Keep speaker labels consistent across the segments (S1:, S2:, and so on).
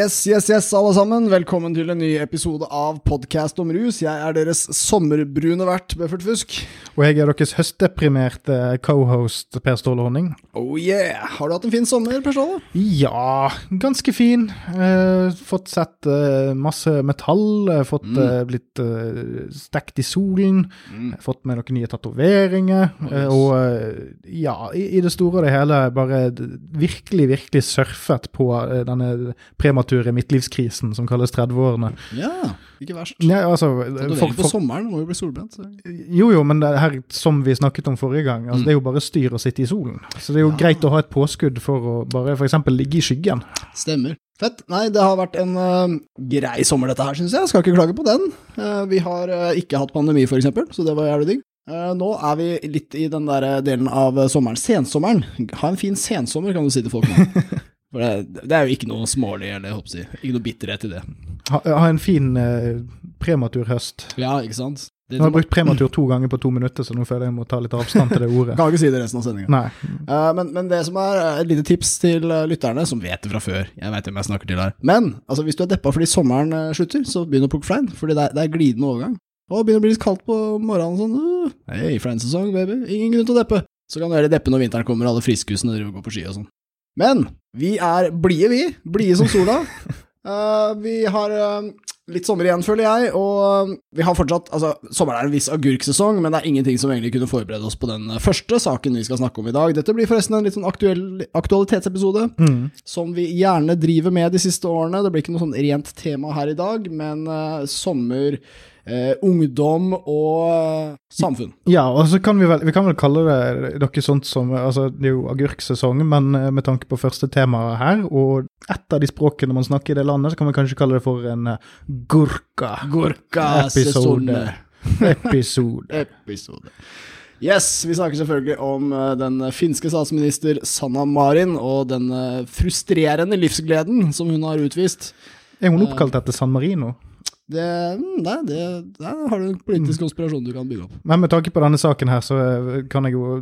S1: Yes, yes, yes, alle sammen. Velkommen til en ny episode av Podkast om rus. Jeg er deres sommerbrune vert, Bøffert Fusk.
S2: Og jeg er deres høstdeprimerte cohost Per Ståle Honning.
S1: Oh yeah! Har du hatt en fin sommer, Per Ståle?
S2: Ja, ganske fin. Eh, fått sett eh, masse metall. eh, Fått eh, blitt eh, stekt i solen. Fått med noen nye tatoveringer. Yes. og eh, ja, i, i det store og det hele bare virkelig, virkelig surfet på eh, denne premature midtlivskrisen som kalles 30-årene.
S1: Ja, ikke verst.
S2: Ja, altså,
S1: Tatovering
S2: for-
S1: på sommeren må jo bli solbrent. så-
S2: Jo, jo, men det her, som vi snakket om forrige gang, altså, det er jo bare styr å sitte i solen. Så det er jo greit å ha et påskudd for å bare f.eks. ligge i skyggen.
S1: Stemmer. Fett. Nei, det har vært en uh, grei sommer dette her, syns jeg. Skal ikke klage på den. Uh, vi har uh, ikke hatt pandemi, for eksempel, så det var jævlig digg. Nå er vi litt i den der delen av sommeren. Sensommeren. Ha en fin sensommer, kan du si til folk nå. For det, det er jo ikke noe smålig, eller jeg håper å. Ikke noe bitterhet i det.
S2: Ha, ha en fin eh, prematur høst.
S1: Ja, ikke sant? Det,
S2: Nå har jeg brukt prematur to ganger på to minutter, så nå føler jeg jeg må ta litt avstand til det ordet.
S1: kan ikke si det resten av sendinga.
S2: Nei.
S1: men, men det som er eh, et lite tips til eh, lytterne, som vet det fra før Jeg vet hvem jeg snakker til her. Men altså, hvis du er deppa fordi sommeren eh, slutter, så begynn å plukke flein, fordi det er, det er glidende overgang. Og begynner å bli litt kaldt på morgenen sånn uh, Hei, fleinsesong, baby. Ingen grunn til å deppe. Så kan du heller deppe når vinteren kommer og alle friskusene driver og går på ski og sånn. Men vi er blide, vi. Blide som sola. Uh, vi har uh, litt sommer igjen, føler jeg, og eh, vi har fortsatt Altså, sommeren er en viss agurksesong, men det er ingenting som egentlig kunne forberede oss på den første saken vi skal snakke om i dag. Dette blir forresten en litt sånn aktuell aktualitetsepisode,
S2: Mm.
S1: som vi gjerne driver med de siste årene. Det blir ikke noe sånn rent tema her i dag, men uh, sommer, eh, ungdom og eh, samfunn.
S2: Ja, og så kan vi vel, vi kan vel kalle det noe sånt som altså Det er jo agurksesong, men eh, med tanke på første tema her, og ett av de språkene man snakker i det landet, så kan vi kanskje kalle det for en uh, gurka.
S1: Gurka-sesone.
S2: Episode.
S1: Episode. Yes, vi snakker selvfølgelig om eh, den finske statsminister Sanna Marin og den eh, frustrerende livsgleden som hun har utvist.
S2: Er hun oppkalt etter San Marino?
S1: Det, mm, nei, det, der har du en politisk konspirasjon du kan bygge opp.
S2: Men med tanke på denne saken her, så eh, kan jeg jo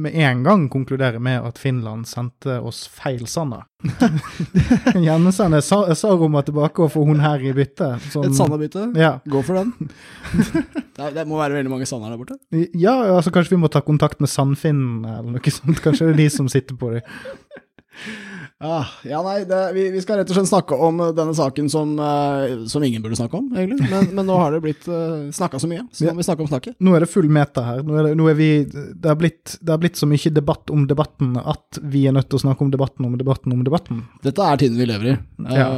S2: med en gang konkludere med at Finland sendte oss feil Sanna. Gjerne sa rommet tilbake og få hun her i bytte. som-
S1: Et Sanna-bytte.
S2: Ja.
S1: Gå for den. det, det må være veldig mange Sanner der borte.
S2: ja, altså kanskje vi må ta kontakt med Sandfinnen eller noe sånt. Kanskje det er de som sitter på dem.
S1: Ah, ja, nei, det, vi, vi skal rett og slett snakke om eh, denne saken som, uh, som ingen burde snakke om, egentlig. Men, men nå har det blitt uh, snakka så mye, så nå må vi snakke om snakket.
S2: Nå er det full meta her. Nå er det, nå er vi, det, har blitt, blitt så mye debatt om debatten at vi er nødt til å snakke om debatten om debatten om debatten.
S1: Dette er tiden vi lever i. Eh,
S2: Ja.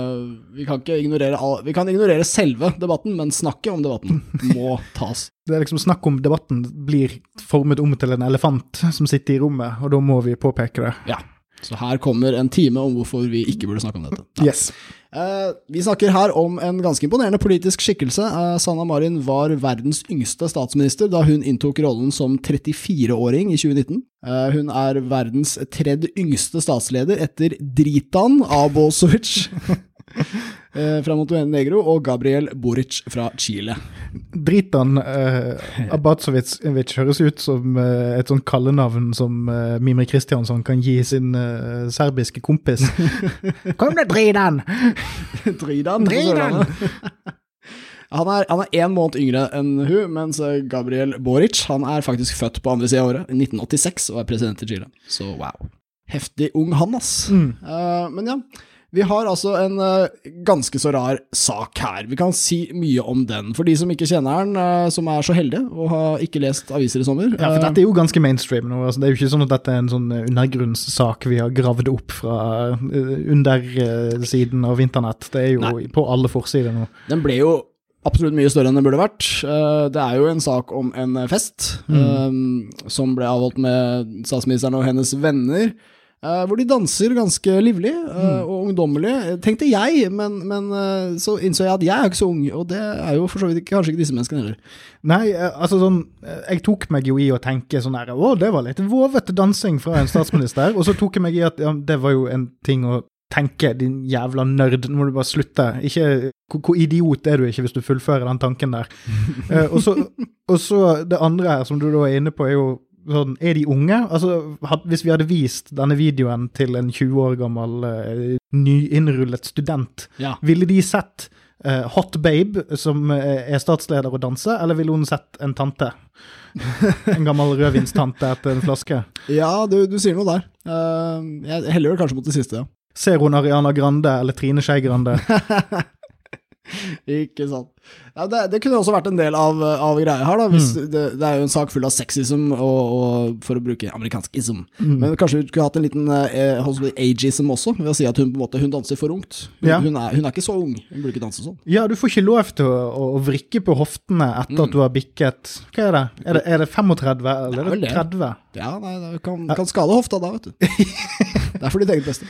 S1: vi, kan ikke ignorere all, vi kan ignorere selve debatten, men snakket om debatten må tas.
S2: Det er liksom Snakk om debatten blir formet om til en elefant som sitter i rommet, og da må vi påpeke det.
S1: Ja. Så her kommer en time om hvorfor vi ikke burde snakke om dette.
S2: Yes.
S1: Uh, vi snakker her om en ganske imponerende politisk skikkelse. Uh, Sanna Marin var verdens yngste statsminister da hun inntok rollen som 34-åring i 2019. Uh, hun er verdens tredje yngste statsleder etter Dritan Abosovic eh, fra Montenegro og Gabriel Boric fra Chile.
S2: Dritan eh, Abatsovic høres ut som eh, et sånt kallenavn som eh, Mimre Kristiansson kan gi sin eh, serbiske kompis. Kom da!
S1: Dridan. på
S2: Dridan!
S1: Han er, han er én måned yngre enn hun, mens eh, Gabriel Boric han er faktisk født på andre sida av året, i 1986, og er president i Chile. Så wow. Heftig ung han, ass. Eh, men ja, vi har altså en eh, ganske så rar sak her. Vi kan si mye om den. For de som ikke kjenner den, eh, som er så heldige og har ikke lest aviser i sommer.
S2: Ja, for
S1: eh,
S2: dette er jo ganske mainstream nå. Altså, det er jo ikke sånn at dette er en sånn undergrunnssak vi har gravd opp fra undersiden av internett. Det er jo
S1: Nei.
S2: på alle forsider nå.
S1: Den ble jo absolutt mye større enn den burde vært. Det er jo en sak om en fest eh, som ble avholdt med statsministeren og hennes venner. Eh, hvor de danser ganske livlig eh, og ungdommelig, tenkte jeg, men, men uh, så innså jeg at jeg er ikke så ung, og det er jo for så vidt ikke, kanskje ikke disse menneskene heller.
S2: Nei, eh, altså sånn eh, Jeg tok meg jo i å tenke sånn her Å, det var litt vovete dansing fra en statsminister. og så tok jeg meg i at ja, det var jo en ting å tenke, din jævla nerd, nå må du bare slutte. Ikke, hvor, idiot er du ikke hvis du fullfører den tanken der? Eh, og, så, og så det andre her, som du da er inne på, er jo sånn, Er de unge? Altså, had, Hvis vi hadde vist denne videoen til en 20 år gammel uh, nyinnrullet student,
S1: Ja.
S2: ville de sett uh, Hot Babe, som uh, er statsleder, og danse, eller ville hun sett en tante? en gammel rødvinstante etter en flaske?
S1: Ja, du, du sier noe der. Eh, jeg heller vel kanskje mot det siste, ja.
S2: Ser hun Ariana Grande eller Trine Skei Grande?
S1: Ikke sant. Ja, det, det kunne også vært en del av, av greia her, da. Hvis det, det er jo en sak full av sexism, og, og for å bruke amerikansk ism. Men kanskje vi skulle hatt en liten eh, ageism også, ved å si at hun på en måte hun danser for ungt. Hun,
S2: Ja.
S1: hun, er, hun er ikke så ung, hun burde ikke danse sånn.
S2: Ja, du får ikke lov til å, å, vrikke på hoftene etter at du har bikket Hva er det? Er det, er det 35, eller
S1: er
S2: det. 30?
S1: Ja, nei, det kan, kan skade hofta da, vet du. Det er for ditt eget beste.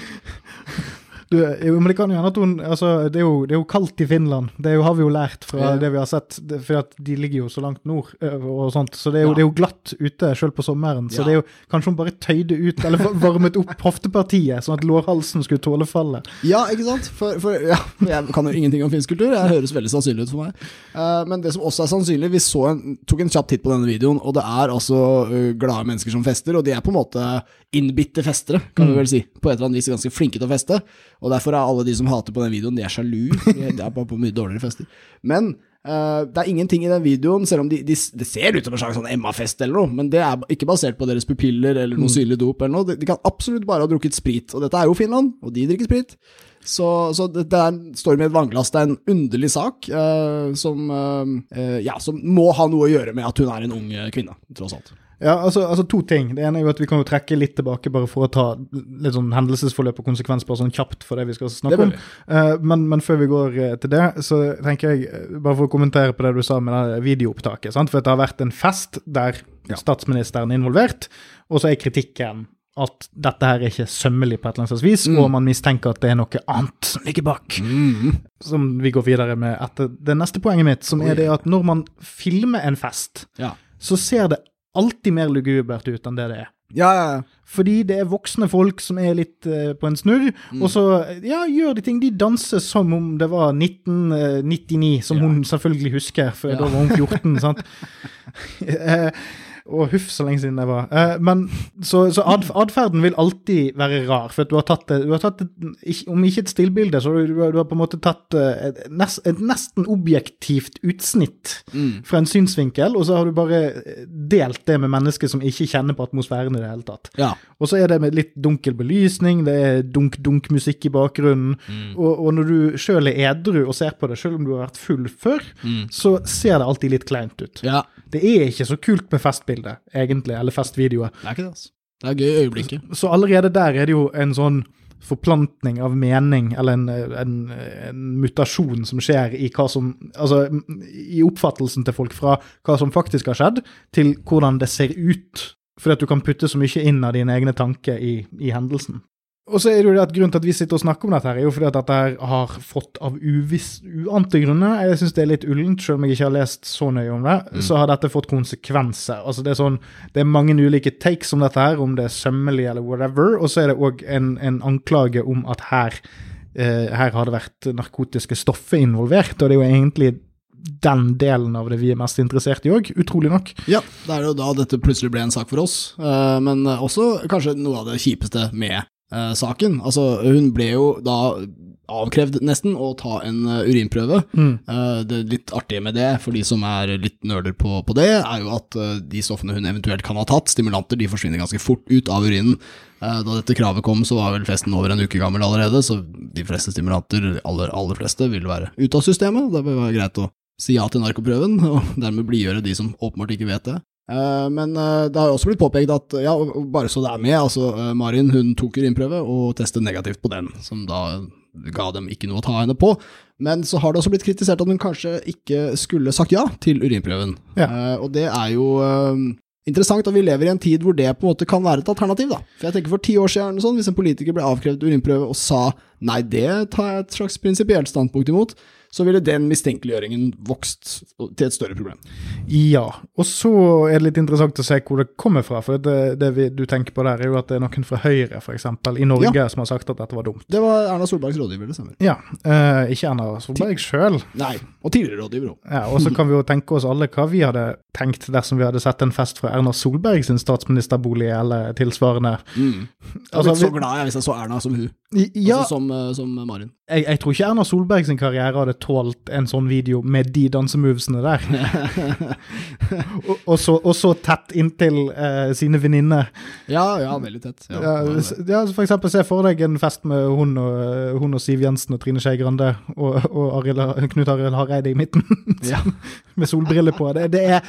S2: Du, men det kan jo hende at hun altså, det, er jo, det er jo kaldt i Finland. Det jo, har vi jo lært fra
S1: Ja.
S2: det vi har sett. For de ligger jo så langt nord og sånt. Så det er jo,
S1: Ja.
S2: det er jo glatt ute selv på sommeren. Så
S1: Ja.
S2: det er jo kanskje hun bare tøyde ut, eller varmet opp hoftepartiet, sånn at lårhalsen skulle tåle fallet.
S1: Ja, ikke sant? For, for jeg kan jo ingenting om finsk kultur, det høres veldig sannsynlig ut for meg. Uh, men det som også er sannsynlig, vi så en, tok en kjapp titt på denne videoen, og det er altså uh, glade mennesker som fester, og de er på en måte innbitte festere, kan vi vel si. På et eller annet vis ganske flinke til å feste, og derfor er alle de som hater på den videoen, de er sjalu. De er bare på mye dårligere fester. Men uh, det er ingenting i den videoen, selv om de, de, det ser ut som en slags sånn Emma-fest eller noe, men det er ikke basert på deres pupiller eller noe synlig dop eller noe. De, de kan absolutt bare ha drukket sprit, og dette er jo Finland, og de drikker sprit. Så, så det, det er, står med et vannglass. Det er en underlig sak uh, som, uh, ja, som må ha noe å gjøre med at hun er en ung kvinne, tross alt.
S2: Ja, altså, altså to ting. Det ene er jo at vi kan jo trekke litt tilbake bare for å ta litt sånn hendelsesforløp og konsekvens bare sånn kjapt for det vi skal snakke om. Eh, men, men før vi går eh, til det, så tenker jeg, eh, bare for å kommentere på det du sa med det videoopptaket, sant? for det har vært en fest der
S1: Ja.
S2: statsministeren er involvert, og så er kritikken at dette her er ikke sømmelig på et eller annet vis,
S1: Mm.
S2: og man mistenker at det er noe annet som ligger bak. Som vi går videre med etter det neste poenget mitt, som er det at når man filmer en fest,
S1: Ja.
S2: så ser det alltid mer lugubert ut enn det det er.
S1: Ja, ja, ja.
S2: Fordi det er voksne folk som er litt uh, på en snurr,
S1: Mm.
S2: og så ja, gjør de ting. De danser som om det var 1999, som
S1: Ja.
S2: hun selvfølgelig husker, for da var hun 14, sant. Eh, og huff, så lenge siden det var. Eh, men så, så atferden vil alltid være rar, for du har tatt, du har tatt et, om ikke et stillbilde, så du, du har på en måte tatt eh, et, nest, et nesten objektivt utsnitt
S1: Mm.
S2: fra en synsvinkel, og så har du bare eh, delt det med mennesker som ikke kjenner på atmosfæren i det hele tatt.
S1: ja.
S2: Og så er det med litt dunkel belysning, det er dunk-dunk-musikk i bakgrunnen. Og, og når du sjøl er edru og ser på det, sjøl om du har vært full før, så ser det alltid litt kleint ut.
S1: ja.
S2: Det er ikke så kult med festbilde, egentlig, eller festvideoer.
S1: Det er ikke det, altså. Det er gøy øyeblikket.
S2: Så allerede der er det jo en sånn forplantning av mening, eller en, en, en mutasjon som skjer i hva som Altså i oppfattelsen til folk fra hva som faktisk har skjedd, til hvordan det ser ut. Fordi at du kan putte så mye inn av dine egne tanker i, i hendelsen. Og så er det jo det at Grunnen til at vi sitter og snakker om dette, her, er jo fordi at dette her har fått av uviss, uante grunner Jeg syns det er litt ullent, selv om jeg ikke har lest så nøye om det. Så har dette fått konsekvenser. Altså Det er sånn, det er mange ulike takes om dette, her, om det er sømmelig eller whatever. Og så er det òg en, en anklage om at her, eh, her har det vært narkotiske stoffer involvert. Og det er jo egentlig den delen av det vi er mest interessert i òg, utrolig nok.
S1: Ja, det er jo da dette plutselig ble en sak for oss, eh, men også kanskje noe av det kjipeste med eh, saken. Altså, hun ble jo da avkrevd nesten å ta en eh, urinprøve. Eh, det litt artige med det, for de som er litt nerder på, på det, er jo at eh, de stoffene hun eventuelt kan ha tatt, stimulanter, de forsvinner ganske fort ut av urinen. Eh, da dette kravet kom, så var vel festen over en uke gammel allerede, så de fleste stimulanter, aller, aller fleste, vil være ute av systemet. Det vil være greit å si ja til narkoprøven, og dermed blidgjøre de som åpenbart ikke vet det. Eh, Men eh, det har jo også blitt påpekt at, ja, bare så det er med, altså eh, Marin hun tok urinprøve og testet negativt på den, som da ga dem ikke noe å ta henne på. Men så har det også blitt kritisert at hun kanskje ikke skulle sagt ja til urinprøven.
S2: Ja.
S1: Og det er jo interessant og vi lever i en tid hvor det på en måte kan være et alternativ, da. For jeg tenker for ti år siden, sånn, hvis en politiker ble avkrevd urinprøve og sa nei, det tar jeg et slags prinsipielt standpunkt imot, så ville den mistenkeliggjøringen vokst til et større problem.
S2: Ja, og så er det litt interessant å se hvor det kommer fra. For det, det vi, du tenker på der, er jo at det er noen fra Høyre, f.eks., i Norge,
S1: Ja.
S2: som har sagt at dette var dumt.
S1: Det var Erna Solbergs rådgiver, det stemmer.
S2: Ja, eh, ikke Erna Solberg sjøl.
S1: Nei, og tidligere rådgiver òg.
S2: Ja, og så kan vi jo tenke oss alle hva vi hadde tenkt dersom vi hadde sett en fest fra Erna Solberg sin statsministerbolig eller tilsvarende.
S1: Mm. Jeg hadde
S2: Altså,
S1: blitt så glad jeg, hvis jeg så Erna som hun,
S2: Ja,
S1: altså som, eh, som Marin.
S2: jeg, jeg tror ikke Erna Solberg sin karriere hadde tålt en sånn video med de dansemovesene der. og, og, så, og så tett inntil eh, sine venninner.
S1: Ja, ja, veldig tett. Ja,
S2: Ja, for eksempel se for deg en fest med hun og, hun og Siv Jensen og Trine Skei Grande og, og Arild, Knut Arild Hareide i midten, med solbriller på. Det, det er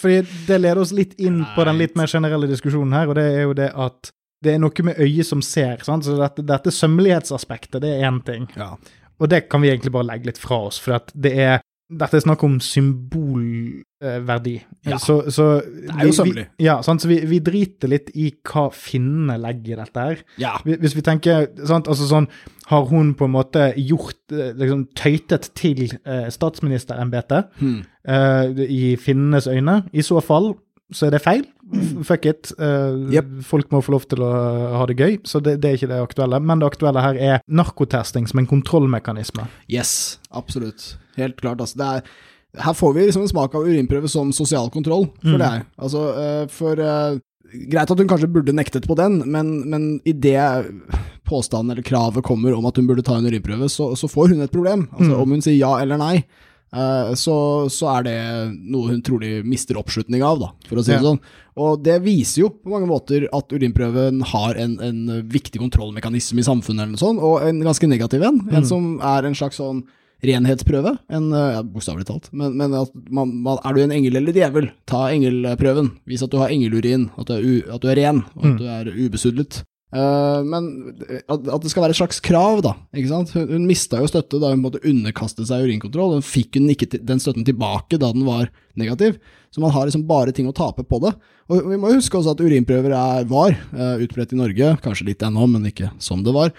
S2: Fordi det leder oss litt inn på den litt mer generelle diskusjonen her, og det er jo det at det er noe med øyet som ser. sant? Så dette, dette sømmelighetsaspektet, det er én ting.
S1: Ja.
S2: Og det kan vi egentlig bare legge litt fra oss, for at det er dette er snakk om symbolverdi.
S1: Ja.
S2: Så, så
S1: Det er jo sømmelig.
S2: Vi, ja, sant? så vi, vi driter litt i hva finnene legger i dette her.
S1: ja.
S2: Hvis vi tenker sant, altså sånn, Har hun på en måte gjort eh, liksom tøytet til eh, statsministerembetet
S1: Hmm.
S2: eh, i finnenes øyne? I så fall så er det feil. Fuck it. Uh,
S1: Yep.
S2: Folk må få lov til å ha det gøy, så det, det er ikke det aktuelle. Men det aktuelle her er narkotesting som en kontrollmekanisme.
S1: Yes, absolutt. Helt klart. Altså, det er, her får vi liksom en smak av urinprøve som sosial kontroll, for
S2: Mm.
S1: det er. Altså, eh, for uh, Greit at hun kanskje burde nektet på den, men, men i det påstanden eller kravet kommer om at hun burde ta en urinprøve, så, så får hun et problem. Altså,
S2: Mm.
S1: Om hun sier ja eller nei, eh, så, så er det noe hun trolig mister oppslutning av, da, for å si det
S2: Ja.
S1: sånn. Og det viser jo på mange måter at urinprøven har en, en viktig kontrollmekanisme i samfunnet, eller noe sånt, og en ganske negativ en. En
S2: Mm.
S1: som er en slags sånn renhetsprøve, en, eh, ja, bokstavelig talt. Men, men at man, man, er du en engel eller djevel, ta engelprøven. Vis at du har engelurin, at du er, u, at du er ren, og at
S2: Mm.
S1: du er ubesudlet. Uh, men at, at det skal være et slags krav, da. ikke sant? Hun, hun mista jo støtte da hun måtte underkaste seg urinkontroll. Hun fikk hun ikke den støtten tilbake da den var negativ. Så man har liksom bare ting å tape på det. Og vi må huske også at urinprøver er, var uh, utbredt i Norge, kanskje litt ennå, men ikke som det var.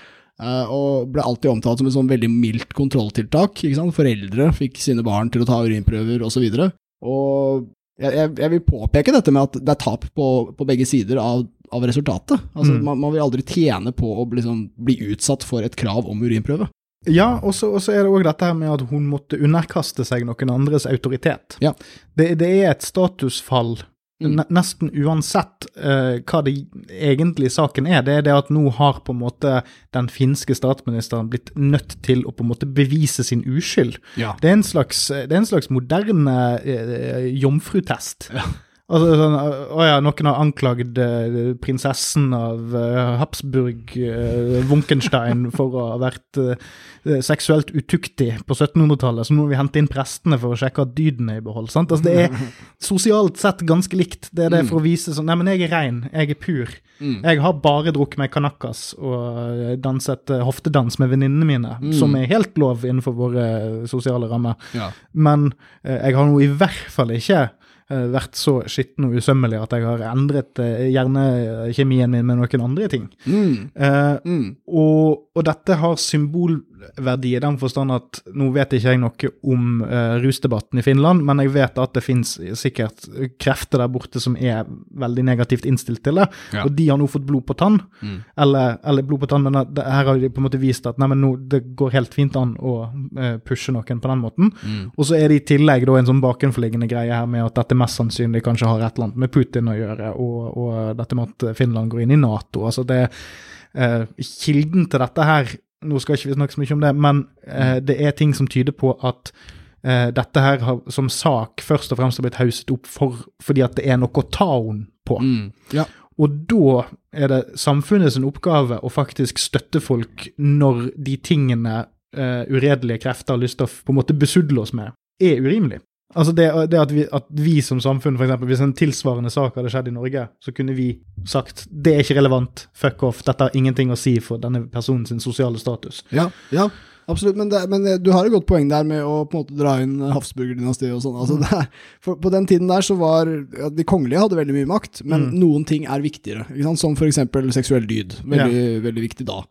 S1: Eh, og ble alltid omtalt som et sånn veldig mildt kontrolltiltak. ikke sant? Foreldre fikk sine barn til å ta urinprøver osv. Og, så og jeg, jeg, vil påpeke dette med at det er tap på, på begge sider av, av resultatet. Altså,
S2: Mm.
S1: man, man vil aldri tjene på å bli, liksom, bli utsatt for et krav om urinprøve.
S2: Ja, og så og så er det òg dette her med at hun måtte underkaste seg noen andres autoritet.
S1: Ja.
S2: Det, det er et statusfall
S1: Mm.
S2: nesten uansett uh, hva det egentlig saken er. Det er det at nå har på en måte den finske statsministeren blitt nødt til å på en måte bevise sin uskyld.
S1: Ja.
S2: Det er en slags, det er en slags moderne uh, jomfrutest.
S1: Ja.
S2: Altså sånn, Å ja, noen har anklagd eh, prinsessen av eh, Habsburg, eh, Wunkenstein, for å ha vært seksuelt utuktig på 1700-tallet, så nå må vi hente inn prestene for å sjekke at dyden er i behold. sant? Altså Det er sosialt sett ganske likt. Det er det for å vise sånn Nei, men jeg er rein, jeg er pur.
S1: Mm.
S2: Jeg har bare drukket meg kanakas og danset hoftedans med venninnene mine, som er helt lov innenfor våre sosiale rammer.
S1: Ja.
S2: Men jeg har nå i hvert fall ikke vært så skitten og usømmelig at jeg har endret eh, hjernekjemien min med noen andre ting.
S1: Mm.
S2: Eh,
S1: Mm.
S2: og, og dette har symbolverdi i den forstand at nå vet ikke jeg noe om uh, rusdebatten i Finland, men jeg vet at det finnes sikkert krefter der borte som er veldig negativt innstilt til det,
S1: Ja.
S2: og de har nå fått blod på tann.
S1: Mm.
S2: Eller, eller blod på tann, men det, her har de på en måte vist at nei, men nå, det går helt fint an å uh, pushe noen på den måten.
S1: Mm.
S2: Og så er det i tillegg da en sånn bakenforliggende greie her med at dette mest sannsynlig kanskje har et eller annet med Putin å gjøre, og, og dette med at Finland går inn i Nato. Altså det eh, Kilden til dette her, nå skal ikke vi snakke så mye om det, men eh, det er ting som tyder på at eh, dette her har, som sak først og fremst har blitt hauset opp for, fordi at det er noe å ta henne på.
S1: Mm. Ja.
S2: Og da er det samfunnet sin oppgave å faktisk støtte folk når de tingene eh, uredelige krefter har lyst til å på en måte besudle oss med, er urimelig. Altså det, det at, vi, at vi som samfunn, eksempel, hvis en tilsvarende sak hadde skjedd i Norge, så kunne vi sagt det er ikke relevant, fuck off, dette har ingenting å si for denne personens sosiale status.
S1: Ja, ja, absolutt. Men, det, men du har et godt poeng der med å på en måte dra inn Habsburger-dynastiet og sånn. Altså, for på den tiden der så var ja, De kongelige hadde veldig mye makt, men
S2: Mm.
S1: noen ting er viktigere. Ikke sant? Som eksempel seksuell dyd. Veldig, veldig viktig da.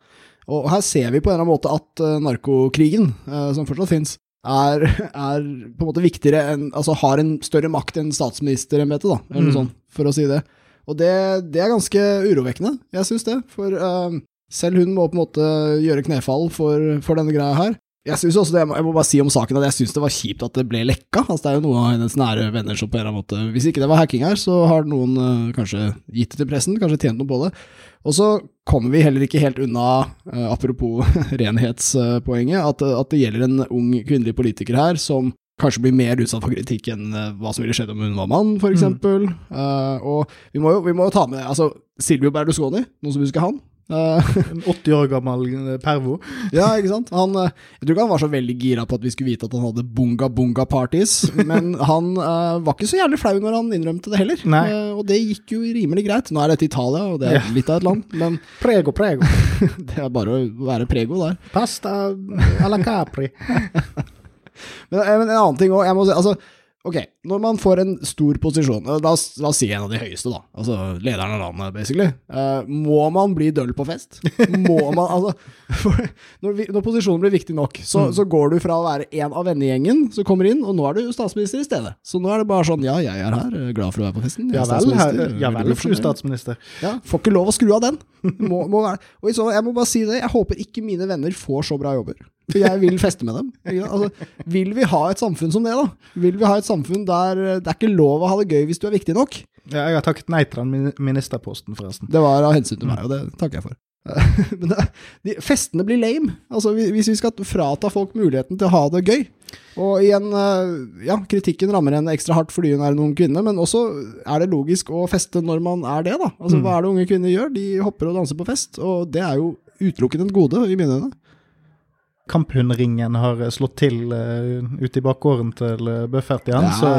S1: Og her ser vi på en eller annen måte at uh, narkokrigen, som fortsatt fins, er, er, på en måte viktigere enn Altså har en større makt enn statsministerembetet, da, eller noe
S2: Mm.
S1: sånt, for å si det. Og det, det er ganske urovekkende, jeg syns det. For uh, selv hun må på en måte gjøre knefall for, for denne greia her. Jeg synes også det, jeg må, bare si om saken at jeg syns det var kjipt at det ble lekka. Altså, det er jo noen av hennes nære venner som på en eller annen måte Hvis ikke det var hacking her, så har noen uh, kanskje gitt det til pressen, kanskje tjent noe på det. Og så kommer vi heller ikke helt unna, uh, apropos renhetspoenget, at, at det gjelder en ung kvinnelig politiker her som kanskje blir mer utsatt for kritikk enn uh, hva som ville skjedd om hun var mann, eksempel. Uh, og vi må, jo, vi må jo ta med altså, Silvio Berlusconi, noen som husker han? Uh,
S2: En 80 år gammel eh, pervo.
S1: ja, ikke sant? Han, eh, jeg tror ikke han var så veldig gira på at vi skulle vite at han hadde bunga-bunga-parties, men han uh, var ikke så jævlig flau når han innrømte det heller. Eh, og det gikk jo rimelig greit. Nå er dette Italia, og det er
S2: Ja.
S1: litt av et land, men
S2: Prego, prego.
S1: det er bare å være prego der.
S2: Pasta à la Capri.
S1: Men, eh, men en annen ting òg, jeg må si altså Ok, når man får en stor posisjon, eh, la oss, la oss si en av de høyeste, da, altså lederen av landet, basically, uh, må man bli døll på fest? Må man, altså når, vi, når posisjonen blir viktig nok, så, så går du fra å være en av vennegjengen som kommer inn, og nå er du statsminister i stedet. Så nå er det bare sånn, ja, jeg er her, eh, glad for å være på festen. jeg
S2: Ja vel, her, ja vel, fru statsminister.
S1: Ja, får ikke lov å skru av den. Må, må være. Og så, jeg må bare si det, jeg håper ikke mine venner får så bra jobber. For jeg vil feste med dem. Altså, vil vi ha et samfunn som det, da? Vil vi ha et samfunn der eh, det er ikke lov å ha det gøy hvis du er viktig nok?
S2: Ja, jeg har takket nei til den ministerposten, forresten.
S1: Det var av hensyn til meg, og det takker jeg for. Men det, de, festene blir lame. Altså, hvis vi skal frata folk muligheten til å ha det gøy. Og igjen, eh, ja, kritikken rammer en ekstra hardt fordi hun er en ung kvinne, men også er det logisk å feste når man er det, da. Altså,
S2: Mm.
S1: hva er det unge kvinner gjør? De hopper og danser på fest, og det er jo utelukkende et gode, i mine øyne.
S2: Kamphundringen har slått til uh, ute i bakgården til uh, Buffert igjen,
S1: Ja,
S2: så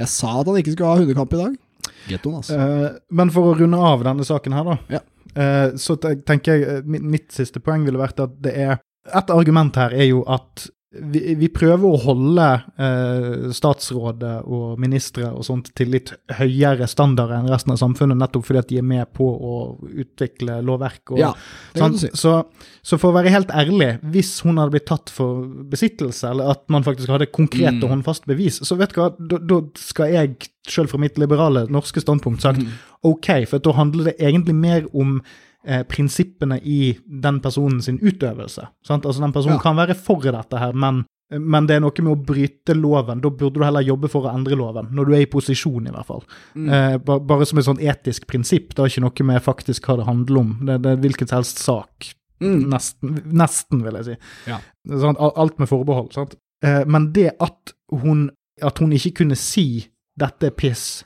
S1: jeg sa at han ikke skulle ha hundekamp i dag. Gettoen, altså.
S2: Uh, Men for å runde av denne saken her, da.
S1: Ja.
S2: Uh, så tenker jeg eh, mitt, mitt siste poeng ville vært at det er Et argument her er jo at vi, vi prøver å holde eh, statsrådet og ministre og sånt til litt høyere standarder enn resten av samfunnet, nettopp fordi at de er med på å utvikle lovverk. Og,
S1: Ja,
S2: sant?
S1: si.
S2: så, så for å være helt ærlig, hvis hun hadde blitt tatt for besittelse, eller at man faktisk hadde konkret
S1: Mm.
S2: og håndfast bevis, så vet du hva, da, da skal jeg, selv fra mitt liberale norske standpunkt, sagt
S1: Mm.
S2: ok, for da handler det egentlig mer om eh, prinsippene i den personen sin utøvelse. Sant? Altså Den personen
S1: Ja.
S2: kan være for dette her, men, men det er noe med å bryte loven. Da burde du heller jobbe for å endre loven, når du er i posisjon, i hvert fall.
S1: Mm.
S2: Eh, ba, bare som et sånn etisk prinsipp. Det er ikke noe med faktisk hva det handler om. Det, det er hvilken som helst sak.
S1: Mm.
S2: Nesten, nesten, vil jeg si.
S1: Ja.
S2: Sånn, alt med forbehold. Sant? Eh, men det at hun, at hun ikke kunne si 'dette er piss'.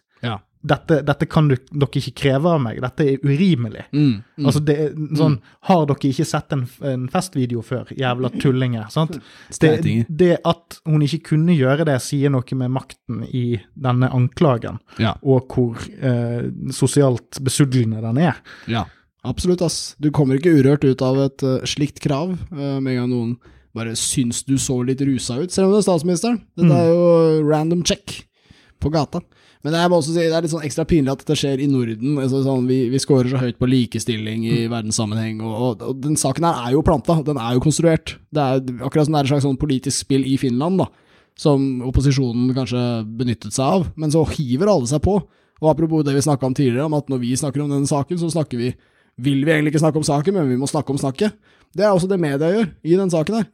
S2: Dette, 'dette kan du, dere ikke kreve av meg', dette er urimelig.
S1: Mm. Mm.
S2: Altså det sånn, Har dere ikke sett en, en festvideo før, jævla tullinger? sant? Det, det at hun ikke kunne gjøre det, sier noe med makten i denne anklagen,
S1: Ja.
S2: og hvor eh, sosialt besudlende den er.
S1: Ja, absolutt, ass. Du kommer ikke urørt ut av et uh, slikt krav uh, med en gang noen bare syns du så litt rusa ut, selv om det er statsministeren. Dette
S2: Mm.
S1: er jo random check på gata. Men jeg må også si, det er litt sånn ekstra pinlig at dette skjer i Norden. Altså, sånn, vi, vi scorer så høyt på likestilling i verdenssammenheng, og, og, og den saken her er jo planta, den er jo konstruert. Det er akkurat som det er et slags sånn politisk spill i Finland, da, som opposisjonen kanskje benyttet seg av, men så hiver alle seg på. Og apropos det vi snakka om tidligere, om at når vi snakker om denne saken, så snakker vi Vil vi egentlig ikke snakke om saken, men vi må snakke om snakket. Det er også det media gjør i den saken her.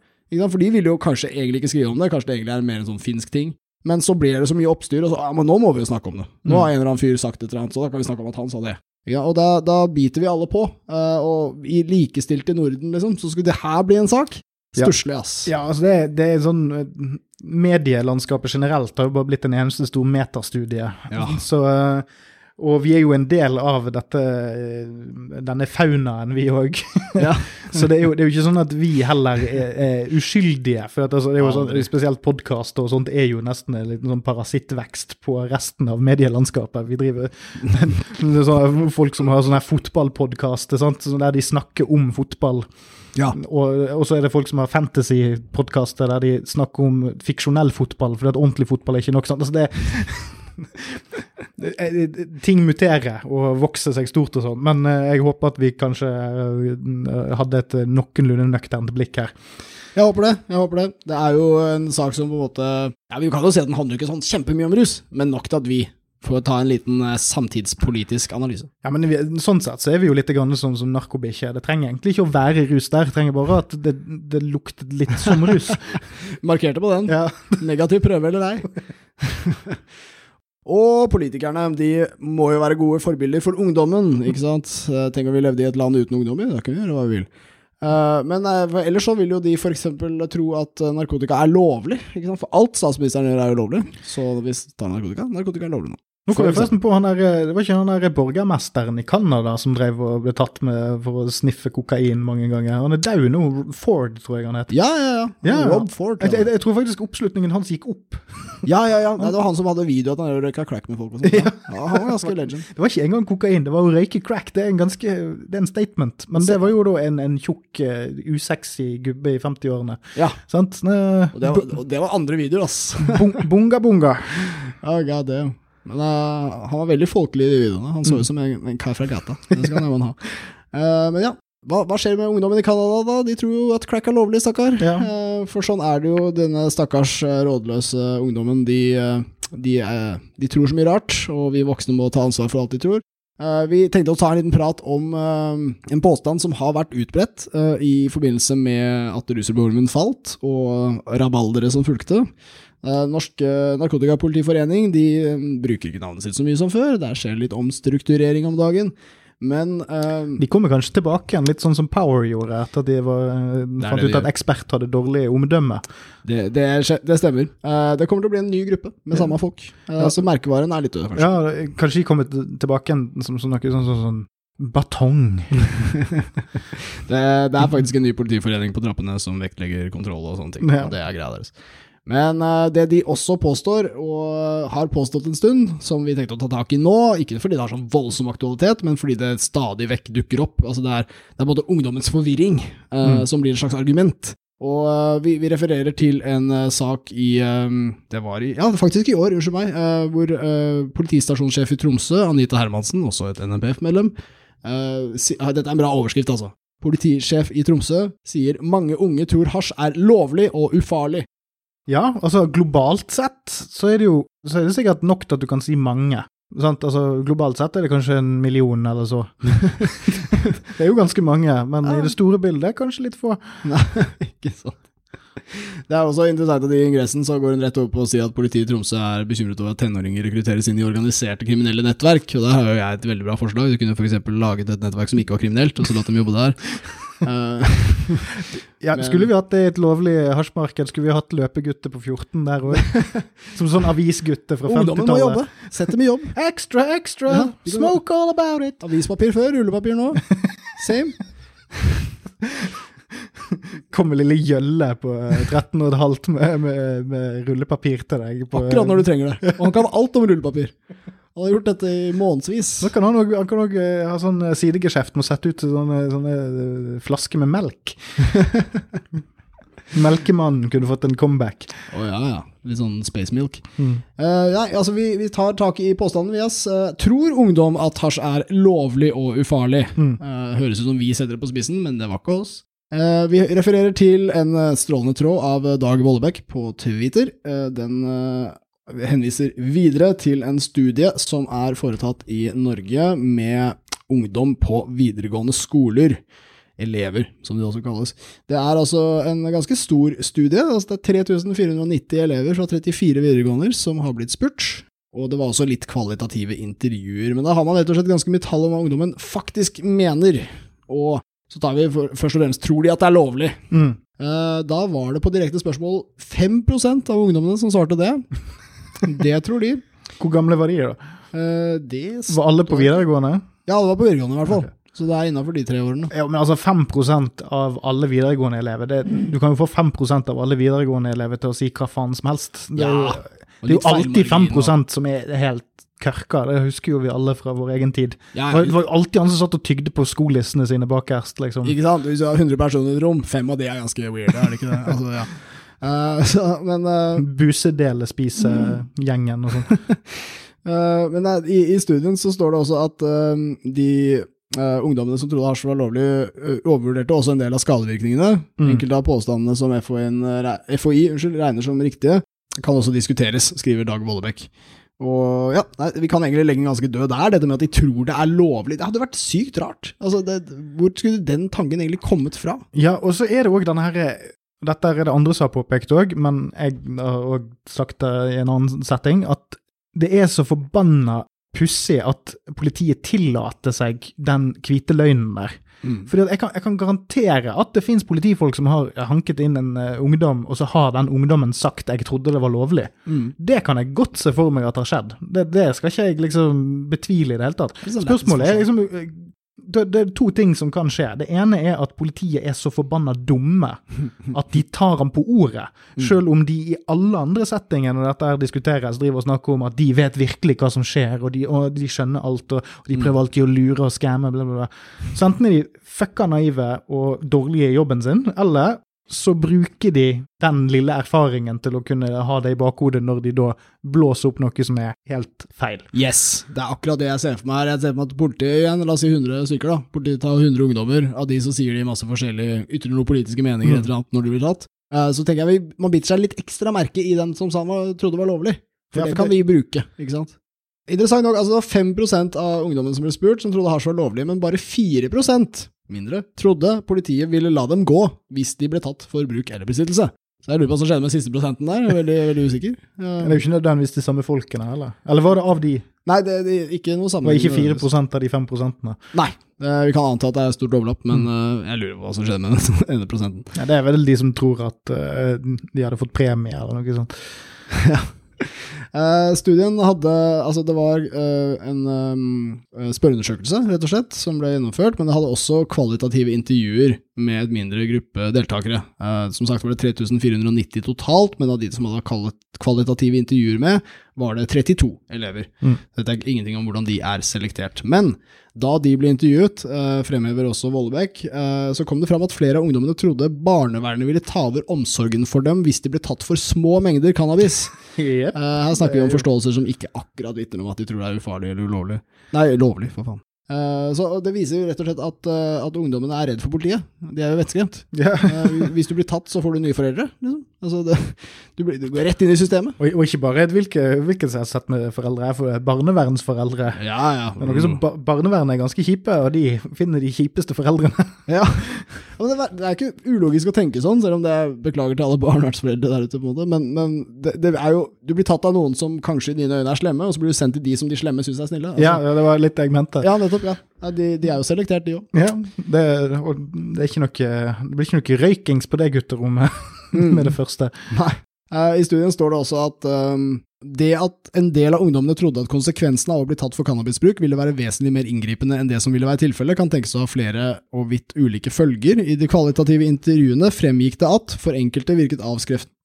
S1: For de ville jo kanskje egentlig ikke skrive om det, kanskje det egentlig er mer en sånn finsk ting. Men så blir det så mye oppstyr, og så ja, men nå må vi jo snakke om det. Nå har en eller annen fyr sagt et eller annet, så da kan vi snakke om at han sa det. Ja, og da, da biter vi alle på. Uh, og i likestilt i Norden, liksom, så skulle det her bli en sak. Stusslig, ass.
S2: Ja, altså det, det er sånn eh, Medielandskapet generelt har jo bare blitt en eneste stor metastudie.
S1: Ja.
S2: Så, eh, og vi er jo en del av dette, eh, denne faunaen, vi òg.
S1: Ja.
S2: Så det er, jo, det er jo ikke sånn at vi heller er, er uskyldige. For at, altså, det er jo sånn, Spesielt podkast og sånt er jo nesten en liten sånn parasittvekst på resten av medielandskapet. Vi driver det er sånn, Folk som har sånne fotballpodkaster sånn der de snakker om fotball.
S1: Ja.
S2: Og, og så er det folk som har fantasy-podkaster der de snakker om fiksjonell fotball, fordi at ordentlig fotball er ikke nok. Sant? Altså det, ting muterer og vokser seg stort og sånn, men eh, jeg håper at vi kanskje eh, hadde et noenlunde nøkternt blikk her.
S1: Jeg håper det. jeg håper Det Det er jo en sak som på en måte Ja, Vi kan jo si at den handler ikke sånn kjempemye om rus, men nok til at vi får ta en liten eh, samtidspolitisk analyse.
S2: Ja, men vi, Sånn sett så er vi jo litt grann sånn som narkobikkjer. Det trenger egentlig ikke å være rus der, det trenger bare at det, det lukter litt som rus.
S1: Markerte på den.
S2: ja.
S1: Negativ prøve eller ei. Og politikerne de må jo være gode forbilder for ungdommen. ikke sant? Eh, Tenk om vi levde i et land uten ungdommer, da kan vi gjøre hva vi vil. Eh, men eh, ellers så vil jo de f.eks. tro at narkotika er lovlig. ikke sant? For alt statsministeren gjør er jo lovlig. Så hvis vi tar narkotika, narkotika er lovlig nå.
S2: Nå kom jeg forresten på han der, Det var ikke han der borgermesteren i Canada som drev og ble tatt med for å sniffe kokain mange ganger. Han er død nå. Ford, tror jeg han heter.
S1: Ja, ja, ja.
S2: Ja, ja.
S1: Rob Ford.
S2: Jeg,
S1: Ja,
S2: jeg, jeg tror faktisk oppslutningen hans gikk opp.
S1: ja, ja. ja. Nei, det var han som hadde video at han røyka crack med folk og sånt. Ja. han var ganske legend.
S2: Det var ikke engang kokain, det var å røyke crack. Det er en ganske, det er en statement. Men det var jo da en, en tjukk, eh, usexy gubbe i 50-årene.
S1: Ja.
S2: Sant? Eh,
S1: Og det var, og det var andre videoer, ass.
S2: Bunga bunga.
S1: Oh, god damn. Men uh, han var veldig folkelig i de videoene. Han så ut som en, en kar fra gata. Det skal han ha. Uh, men ja, hva, hva skjer med ungdommen i Canada da? De tror jo at crack er lovlig, stakkar.
S2: Ja.
S1: Uh, for sånn er det jo. Denne stakkars rådløse ungdommen, de, de, de tror så mye rart, og vi voksne må ta ansvar for alt de tror. Vi tenkte å ta en liten prat om en påstand som har vært utbredt i forbindelse med at rusreformen falt, og rabalderet som fulgte. Eh, Norsk eh, Narkotikapolitiforening de eh, bruker ikke navnet sitt så mye som før. Der skjer litt omstrukturering om dagen. Men uh,
S2: De kommer kanskje tilbake igjen, litt sånn som Power gjorde, etter at de var, fant
S1: de
S2: ut at ekspert hadde dårlig omdømme.
S1: det, det, det stemmer. Uh, det kommer til å bli en ny gruppe med samme folk. Eh, Så merkevaren er litt død, kanskje.
S2: Ja, kanskje de kommer tilbake igjen som, som noe sånn, sånn, sånn batong.
S1: Det, det er faktisk en ny politiforening på trappene som vektlegger kontroll og sånne ting.
S2: Ja.
S1: Og det er greia deres. Men eh, det de også påstår, og har påstått en stund, som vi tenkte å ta tak i nå, ikke fordi det har sånn voldsom aktualitet, men fordi det stadig vekk dukker opp, altså det er, det er både ungdommens forvirring eh, som blir et slags argument. Og uh, vi, vi refererer til en uh, sak i eh, Det var i Ja, faktisk i år, unnskyld meg. hvor politistasjonssjef i Tromsø, Anita Hermansen, også et NMPF-medlem si, ah, Dette er en bra overskrift, altså. Politisjef i Tromsø sier mange unge tror hasj er lovlig og ufarlig.
S2: Ja, altså globalt sett så er det jo så er det sikkert nok til at du kan si mange. Sant? Altså Globalt sett er det kanskje en million eller så. det er jo ganske mange, men i det store bildet kanskje litt få.
S1: Nei, ikke sant. Det er også interessant at i ingressen så går hun rett over på å si at politiet i Tromsø er bekymret over at tenåringer rekrutteres inn i organiserte kriminelle nettverk, og der har jo jeg et veldig bra forslag. Du kunne f.eks. laget et nettverk som ikke var kriminelt, og så latt dem jobbe der. Eh,
S2: Ja,
S1: Men-
S2: Skulle vi hatt det i et lovlig hasjmarked, skulle vi hatt løpegutter på 14 der òg. Som sånn avisgutter fra
S1: Ungdommen må
S2: 50-tallet.
S1: jobbe. Sett dem i jobb.
S2: Extra, extra!
S1: Ja,
S2: Smoke all about it!
S1: Avispapir før, rullepapir nå. Same.
S2: Kommer lille Gjølle på eh, 13 og et halvt med, med, med rullepapir til deg. På,
S1: Akkurat når du trenger det. Og han kan alt om rullepapir. Han har gjort dette i månedsvis.
S2: Da kan han også, han kan òg eh, ha sånn eh, sidegeskjeft med å sette ut sånne, sånne eh, flasker med melk. Melkemannen kunne fått en comeback.
S1: Å ja, ja. Litt sånn space milk.
S2: Mm.
S1: Uh, nei, altså vi, vi tar tak i påstanden, vi. ass. Eh, tror ungdom at hasj er lovlig og ufarlig?
S2: Mm.
S1: Uh, høres ut som vi setter det på spissen, men det var ikke oss. Eh, vi refererer til en strålende tråd av Dag Vollebekk på Twitter. Den eh, henviser videre til en studie som er foretatt i Norge med ungdom på videregående skoler. Elever, som de også kalles. Det er altså en ganske stor studie. Altså det er 3490 elever fra 34 videregående som har blitt spurt. Og det var også litt kvalitative intervjuer. Men da har man rett og slett ganske mye tall om hva ungdommen faktisk mener. Og så tar vi for, først og fremst tror de at det er lovlig.
S2: Mm.
S1: Eh, da var det på direkte spørsmål 5% av ungdommene som svarte det. Det tror de.
S2: Hvor gamle var de, da?
S1: Eh, det
S2: Var alle på videregående?
S1: Ja, det var på videregående i hvert fall. Så det er innafor de tre årene.
S2: Ja, men altså 5% av alle videregående elever det, Du kan jo få 5% av alle videregående elever til å si hva faen som helst. Det
S1: Ja,
S2: det er jo alltid 5 som er helt kørka. Det husker jo vi alle fra vår egen tid.
S1: Ja,
S2: det var jo alltid han som satt og tygde på skolissene sine bakerst, liksom.
S1: Ikke sant? Hvis du har 100 personer i et rom, fem av de er ganske weird, er det ikke det? Altså, ja. Eh, så, men uh,
S2: Busedele-spise-gjengen og sånn.
S1: uh, men uh, i, i studien så står det også at uh, de eh, ungdommene som trodde hasj var lovlig, eh, overvurderte også en del av skadevirkningene.
S2: Mm.
S1: Enkelte av påstandene som FOI, FHI unnskyld, regner som riktige, kan også diskuteres, skriver Dag Vollebekk. Og ja, nei, Vi kan egentlig legge den ganske død der, dette med at de tror det er lovlig. Det hadde vært sykt rart. Altså, det, Hvor skulle den tanken egentlig kommet fra?
S2: Ja, og så er det òg denne her Dette er det andre som har påpekt òg, men jeg har òg sagt det i en annen setting, at det er så forbanna pussig at politiet tillater seg den hvite løgnen der. Fordi at jeg, kan, jeg kan garantere at det finnes politifolk som har hanket inn en uh, ungdom, og så har den ungdommen sagt 'jeg trodde det var lovlig'.
S1: Mm.
S2: Det kan jeg godt se for meg at har skjedd. Det, det skal ikke jeg liksom betvile i det hele tatt.
S1: Det er sånn
S2: Spørsmålet er liksom eh, det, det er to ting som kan skje. Det ene er at politiet er så forbanna dumme at de tar ham på ordet. Selv om de i alle andre settinger når dette her diskuteres, driver og snakker om at de vet virkelig hva som skjer, og de, og de skjønner alt, og, og de prøver alltid å lure og skamme, bla, bla, bla. Så enten er de fucka naive og dårlige i jobben sin, eller så bruker de den lille erfaringen til å kunne ha det i bakhodet når de da blåser opp noe som er helt feil.
S1: Yes, det er akkurat det jeg ser for meg her. Jeg ser for meg at politiet igjen, la oss si 100 stykker da, politiet tar 100 ungdommer, av de så sier de masse forskjellige, ytrer noen politiske meninger
S2: Mm.
S1: et eller annet når de blir tatt. Eh, Så tenker jeg vi, man biter seg litt ekstra merke i den som sa man trodde var lovlig, for
S2: Ja,
S1: det kan vi bruke, ikke sant? Interessant nok, altså det var 5% av ungdommen som ble spurt som trodde hasj var lovlig, men bare 4 mindre trodde politiet ville la dem gå hvis de ble tatt for bruk eller besittelse. Så jeg lurer på hva som skjedde med siste prosenten der, er veldig, veldig usikker. Ja.
S2: Men det er jo ikke nødvendigvis de samme folkene heller. Eller var det av de?
S1: Nei, det, det er ikke noe
S2: Det var ikke 4 av de 5 prosentene.
S1: Nei, eh, vi kan anta at det er stort overlapp, men eh, jeg lurer på hva som skjedde med den ene prosenten.
S2: Ja, det er vel de som tror at eh, de hadde fått premie eller noe sånt.
S1: Eh, studien hadde Altså, det var uh, en um, spørreundersøkelse, rett og slett, som ble gjennomført, men det hadde også kvalitative intervjuer med et mindre gruppe deltakere. Uh, som sagt var det 3490 totalt, men av de som hadde kvalitative intervjuer med, var det 32 elever.
S2: Mm.
S1: Dette er ingenting om hvordan de er selektert. Men da de ble intervjuet, fremhever også Vollebekk, så kom det fram at flere av ungdommene trodde barnevernet ville ta over omsorgen for dem hvis de ble tatt for små mengder cannabis.
S2: Yep.
S1: Her snakker vi om forståelser som ikke akkurat vitner om at de tror det er ufarlig eller ulovlig. Nei, lovlig, for faen. Eh, så det viser jo rett og slett at, eh, at ungdommene er redd for politiet. De er jo vettskremt. Eh, hvis du blir tatt, så får du nye foreldre. Liksom. Altså, det, du, blir, du går rett inn i systemet.
S2: Og, og ikke bare hvilke, hvilket som er sett med foreldre, jeg får barnevernsforeldre.
S1: Ja, ja.
S2: Mm. er som ba Barnevernet er ganske kjipe, og de finner de kjipeste foreldrene.
S1: Ja. Men det, er- det er ikke ulogisk å tenke sånn, selv om det er beklager til alle barnevernsforeldre der ute, på en måte. Men, men det, det er jo Du blir tatt av noen som kanskje i dine øyne er slemme, og så blir du sendt til de som de slemme syns er snille. Altså.
S2: Ja, ja, det var litt jeg mente.
S1: ja, nettopp. Ja. ja de, de er jo selektert, de òg.
S2: Ja, det, det, er noe, det blir ikke noe røykings på det gutterommet med det første.
S1: Nei. Eh, I studien står det også at um, det at en del av ungdommene trodde at konsekvensen av å bli tatt for cannabisbruk ville være vesentlig mer inngripende enn det som ville være tilfellet, kan tenkes å ha flere og vidt ulike følger. I de kvalitative intervjuene fremgikk det at for enkelte virket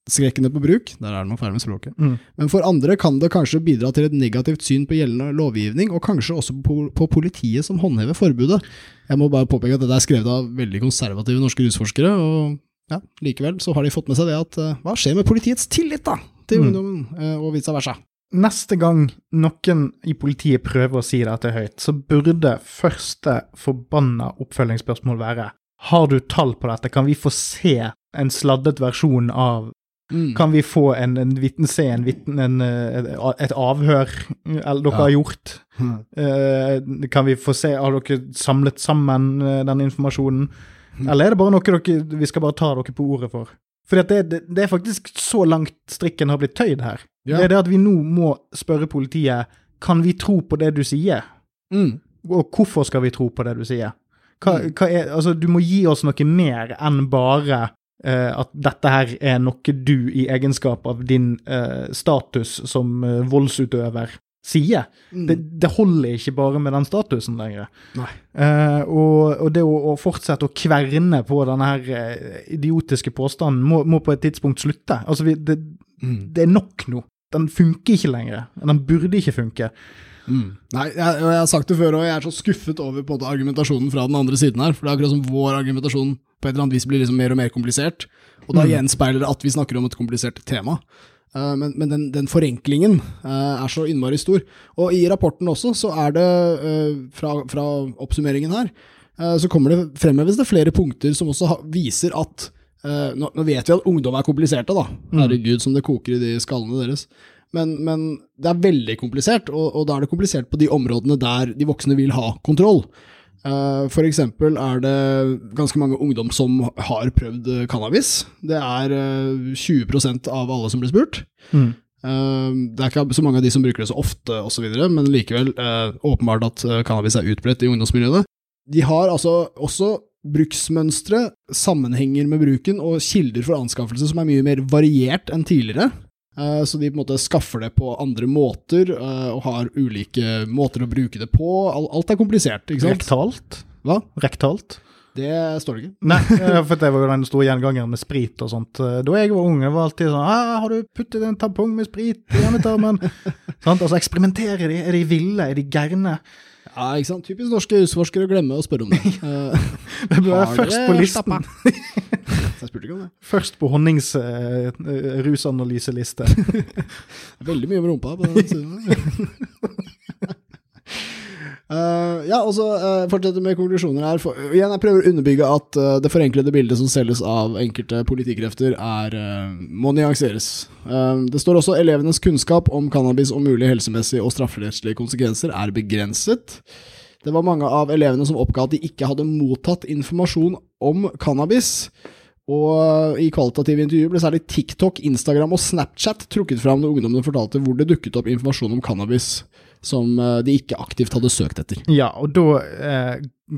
S1: avskrekkende på bruk, der er det noe feil med språket,
S2: Mm.
S1: men for andre kan det kanskje bidra til et negativt syn på gjeldende lovgivning, og kanskje også på, på politiet som håndhever forbudet. Jeg må bare påpeke at dette er skrevet av veldig konservative norske rusforskere, og ja, likevel så har de fått med seg det at uh, hva skjer med politiets tillit da, til
S2: Mm.
S1: ungdommen, uh, og vice versa.
S2: Neste gang noen i politiet prøver å si dette høyt, så burde første forbanna oppfølgingsspørsmål være Har du tall på dette? Kan vi få se en sladdet versjon av
S1: Mm.
S2: Kan vi få en, en vitne, se en vitne, en, eh, et avhør eller dere
S1: Ja.
S2: har gjort?
S1: Mm.
S2: Eh, kan vi få se, har dere samlet sammen eh, den informasjonen?
S1: Mm.
S2: Eller er det bare noe dere, vi skal bare ta dere på ordet for? For det, det, det er faktisk så langt strikken har blitt tøyd her.
S1: Ja.
S2: Det er det at vi nå må spørre politiet kan vi tro på det du sier,
S1: Mm.
S2: og hvorfor skal vi tro på det du sier? Hva,
S1: Mm.
S2: hva er, altså, du må gi oss noe mer enn bare eh, at dette her er noe du i egenskap av din eh, status som eh, voldsutøver sier.
S1: Mm.
S2: Det, det holder ikke bare med den statusen lenger. Eh, og, og det å, å fortsette å kverne på denne her eh, idiotiske påstanden må, må på et tidspunkt slutte. Altså, vi, det,
S1: Mm.
S2: det er nok nå. Den funker ikke lenger. Den burde ikke funke.
S1: Mm. Nei, jeg, jeg har sagt det før, og jeg er så skuffet over på en måte, argumentasjonen fra den andre siden her. For det er akkurat som vår argumentasjon på et eller annet vis blir liksom mer og mer komplisert. Og da
S2: Mm.
S1: gjenspeiler det at vi snakker om et komplisert tema. Eh, men, men den, den forenklingen eh, er så innmari stor. Og i rapporten også, så er det, eh, fra, fra oppsummeringen her, så kommer det fremheves det flere punkter som også viser at nå, nå vet vi at ungdom er kompliserte, da. Herregud, som det koker i de skallene deres. Men, men det er veldig komplisert, og, og da er det komplisert på de områdene der de voksne vil ha kontroll. Eh, For eksempel er det ganske mange ungdom som har prøvd eh, cannabis. Det er eh, 20% av alle som blir spurt.
S2: Mm.
S1: Eh, Det er ikke så mange av de som bruker det så ofte osv., men likevel eh, åpenbart at eh, cannabis er utbredt i ungdomsmiljøene. De har altså også bruksmønstre, sammenhenger med bruken og kilder for anskaffelse som er mye mer variert enn tidligere. Eh, Så de på en måte skaffer det på andre måter eh, og har ulike måter å bruke det på. Alt er komplisert, ikke sant?
S2: Rektalt?
S1: Hva?
S2: Rektalt?
S1: Det står det ikke.
S2: Nei, eh, for det var jo den store gjengangeren med sprit og sånt. Da jeg var unge, var alltid sånn «Ah, 'Har du puttet en tampong med sprit i hjemmetarmen?' sånn, Altså, eksperimenterer de? Er de ville? Er de gærne?
S1: Ja, ikke sant? Typisk norske husforskere å glemme å spørre om det. Eh,
S2: Det være
S1: Har
S2: først på listen.
S1: Jeg spurte ikke om det.
S2: Først på Honnings eh, rusanalyseliste.
S1: Veldig mye om rumpa på den siden. Eh, ja, og så uh, fortsetter med konklusjoner her. For, igjen, jeg prøver å underbygge at uh, det forenklede bildet som selges av enkelte politikrefter, er, eh, må nyanseres. Eh, det står også elevenes kunnskap om cannabis og mulige helsemessige og strafferettslige konsekvenser er begrenset. Det var mange av elevene som oppga at de ikke hadde mottatt informasjon om cannabis. Og i kvalitative intervjuer ble særlig TikTok, Instagram og Snapchat trukket fram når ungdommene fortalte hvor det dukket opp informasjon om cannabis som eh, de ikke aktivt hadde søkt etter.
S2: Ja, og da eh,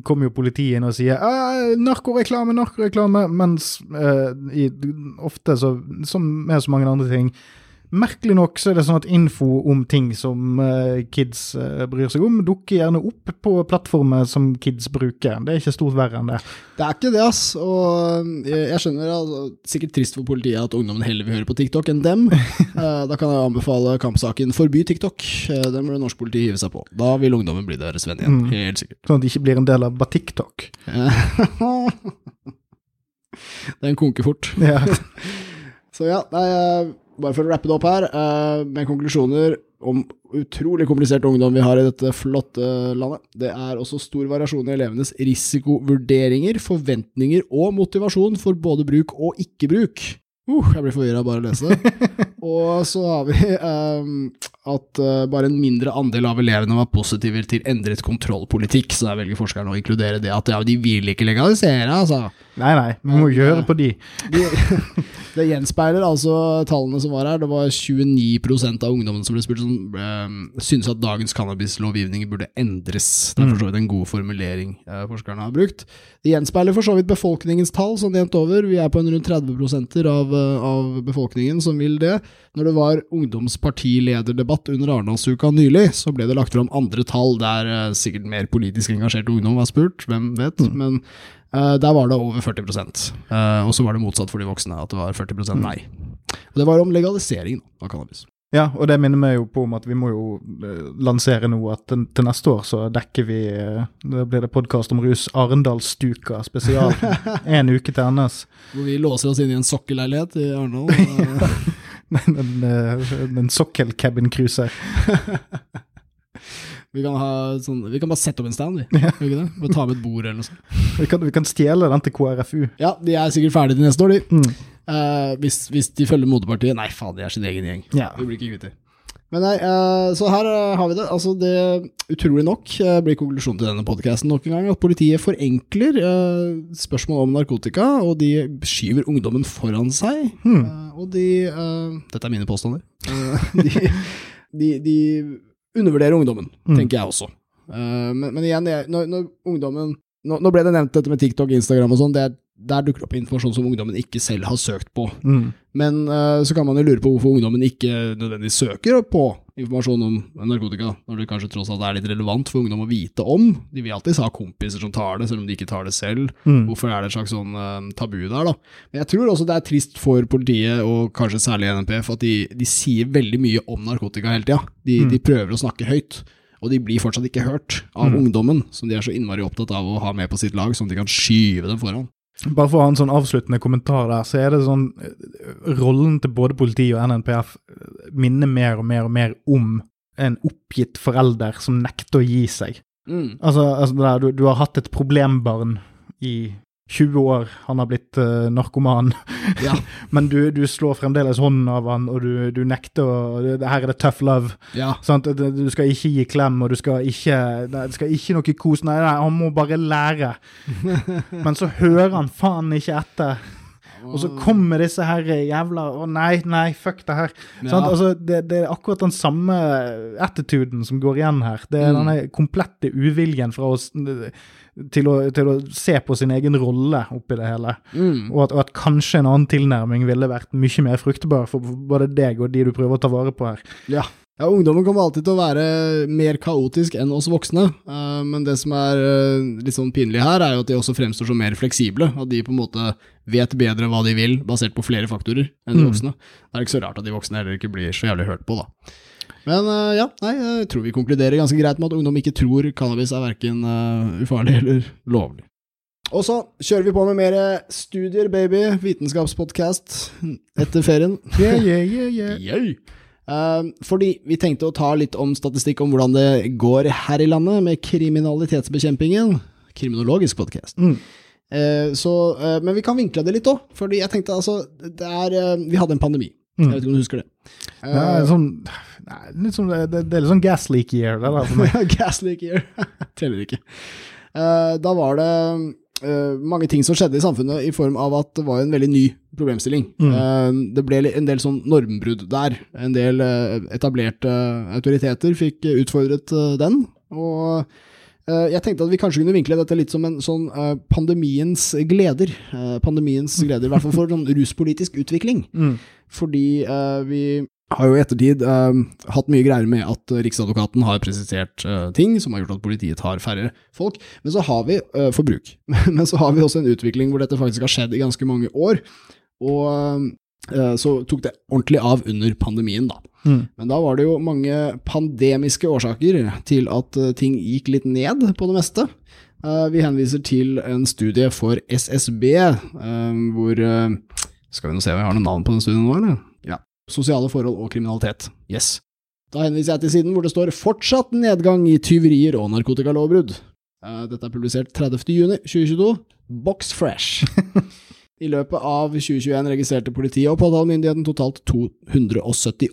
S2: kommer jo politiet inn og sier «Ah, 'narkoreklame, narkoreklame', mens eh, i, ofte, så, som med så mange andre ting Merkelig nok så er det sånn at info om ting som eh, kids eh, bryr seg om, dukker gjerne opp på plattformer som kids bruker. Det er ikke stort verre enn det.
S1: Det er ikke det, ass. Og jeg, jeg skjønner altså, sikkert trist for politiet at ungdommen heller vil høre på TikTok enn dem. Eh, da kan jeg anbefale kampsaken 'Forby TikTok'. Eh, Den burde norsk politi hive seg på. Da vil ungdommen bli deres venn igjen.
S2: Mm.
S1: Helt sikkert.
S2: Sånn at de ikke blir en del av Batiktok.
S1: Den konker fort.
S2: Ja.
S1: Så ja, nei, eh, bare for å rappe det opp her, eh, med konklusjoner om utrolig komplisert ungdom vi har i dette flotte landet. Det er også stor variasjon i elevenes risikovurderinger, forventninger og motivasjon for både bruk og ikke-bruk. Uh, jeg blir forvirra bare av å lese det. og så har vi um, at uh, bare en mindre andel av elevene var positive til endret kontrollpolitikk, så der velger forskerne å inkludere det at ja, de vil ikke legalisere, altså.
S2: Nei, nei, vi må ikke høre på de.
S1: De, det gjenspeiler altså tallene som var her. Det var 29% av ungdommene som ble spurt, som um, syntes at dagens cannabislovgivning burde endres. Det er for så vidt en god formulering eh, forskerne har brukt. Det gjenspeiler for så vidt befolkningens tall, som jevnt over. Vi er på en rundt 30 av, eh, av befolkningen som vil det. Når det var ungdomspartilederdebatt under Arendalsuka nylig, så ble det lagt fram andre tall der eh, sikkert mer politisk engasjert ungdom var spurt, hvem vet. Men Eh, der var det over 40 uh, og så var det motsatt for de voksne, at det var 40 nei. Og Det var om legalisering av cannabis.
S2: Ja, og det minner meg jo på om at vi må jo eh, lansere nå at til, neste år så dekker vi eh, Da blir det podkast om rus Arendalsstuka spesial. En uke til NS.
S1: Hvor vi låser oss inn i en sokkelleilighet i Arendal. en,
S2: En, eh, en sokkel cabin cruiser.
S1: vi, kan ha sånn, vi kan bare sette opp en stand, vi. Ja. ikke det? Bare ta med et bord eller noe sånt.
S2: Vi kan, vi kan stjele den til KrFU.
S1: Ja, de er sikkert ferdige til neste år, de.
S2: Mm.
S1: Uh, hvis, hvis de følger moderpartiet. Nei, faen, de er sin egen gjeng.
S2: Ja.
S1: Vi blir ikke kvitt dem. Men nei, eh, så her uh, har vi det. Altså det Utrolig nok blir konklusjonen til denne podkasten nok en gang at politiet forenkler spørsmål om narkotika, og de skyver ungdommen foran seg.
S2: Hmm.
S1: Og de Dette er mine påstander. De, de, de undervurderer ungdommen,
S2: Mm.
S1: tenker jeg også. Uh, men, men igjen, jeg, når, når ungdommen nå, nå ble det nevnt dette med TikTok, Instagram og sånn. er- Der dukker det opp informasjon som ungdommen ikke selv har søkt på.
S2: Mm.
S1: Men uh, så kan man jo lure på hvorfor ungdommen ikke nødvendigvis søker på informasjon om narkotika, når det kanskje tross alt er litt relevant for ungdom å vite om. De vil alltid ha kompiser som tar det, selv om de ikke tar det selv.
S2: Mm.
S1: Hvorfor er det et slags sånn uh, tabu der, da? Men jeg tror også det er trist for politiet, og kanskje særlig NNPF, at de, de sier veldig mye om narkotika hele tida. De,
S2: Mm.
S1: de prøver å snakke høyt. Og de blir fortsatt ikke hørt av
S2: Mm.
S1: ungdommen, som de er så innmari opptatt av å ha med på sitt lag, sånn at de kan skyve dem foran.
S2: Bare for å ha en sånn avsluttende kommentar der, så er det sånn eh, Rollen til både politi og NNPF minner mer og mer og mer om en oppgitt forelder som nekter å gi seg.
S1: Mm.
S2: Altså, altså du, du har hatt et problembarn i 20 år, han har blitt uh, narkoman,
S1: Ja.
S2: men du, du slår fremdeles hånden av han, og du, du nekter å det, Her er det tough love.
S1: ja.
S2: Sant? Du skal ikke gi klem, og du skal ikke du skal ikke noe kos. Nei, nei, han må bare lære. Men så hører han faen ikke etter. Og så kommer disse her jævla Å nei, nei, fuck det her.
S1: Ja.
S2: Sant? Altså, det, det er akkurat den samme attituden som går igjen her. Det er
S1: Mm.
S2: denne komplette uviljen fra oss til å, til å se på sin egen rolle oppi det hele.
S1: Mm.
S2: Og at, og at kanskje en annen tilnærming ville vært mye mer fruktbar for både deg og de du prøver å ta vare på her.
S1: Ja. ja, ungdommen kommer alltid til å være mer kaotisk enn oss voksne, eh, men det som er eh, litt sånn pinlig her, er jo at de også fremstår som mer fleksible, at de på en måte vet bedre hva de vil, basert på flere faktorer enn de
S2: Mm.
S1: voksne. Det er ikke så rart at de voksne heller ikke blir så jævlig hørt på, da. Men eh, ja, nei, jeg tror vi konkluderer ganske greit med at ungdom ikke tror cannabis er verken eh, ufarlig eller lovlig. Og så kjører vi på med mer studier, baby. Vitenskapspodkast etter ferien.
S2: Yeah, yeah, yeah, yeah.
S1: Eh, fordi vi tenkte å ta litt om statistikk om hvordan det går her i landet med kriminalitetsbekjempingen. Kriminologisk podkast.
S2: Mm.
S1: men vi kan vinkle det litt òg, fordi jeg tenkte altså det er, Vi hadde en pandemi.
S2: Mm.
S1: Jeg vet ikke om du husker det?
S2: Det er sånn, litt sånn, det, det er litt sånn gas leak year, det der for meg.
S1: Gas leak year. Teller ikke. Eh, da var det eh, mange ting som skjedde i samfunnet i form av at det var en veldig ny problemstilling.
S2: Mm.
S1: Eh, det ble en del sånn normbrudd der. En del eh, etablerte autoriteter fikk eh, utfordret eh, den. Og eh, jeg tenkte at vi kanskje kunne vinkle dette litt som en sånn eh, pandemiens gleder. Eh, pandemiens gleder, i hvert fall for sånn ruspolitisk utvikling.
S2: Mm.
S1: Fordi eh, vi har jo i ettertid eh, hatt mye greier med at Riksadvokaten har presisert eh, ting som har gjort at politiet tar færre folk. Men så har vi eh, forbruk. Men så har vi også en utvikling hvor dette faktisk har skjedd i ganske mange år. Og eh, så tok det ordentlig av under pandemien, da.
S2: Mm.
S1: Men da var det jo mange pandemiske årsaker til at eh, ting gikk litt ned på det meste. Eh, vi henviser til en studie for SSB, hvor Skal vi nå se om jeg har noe navn på den studien nå, eller? Sosiale forhold og kriminalitet. Yes. Da henviser jeg til siden hvor det står 'fortsatt nedgang i tyverier og narkotikalovbrudd'. Eh, Dette er publisert 30.6.2022. Box fresh. I løpet av 2021 registrerte politiet og påtalemyndigheten totalt 278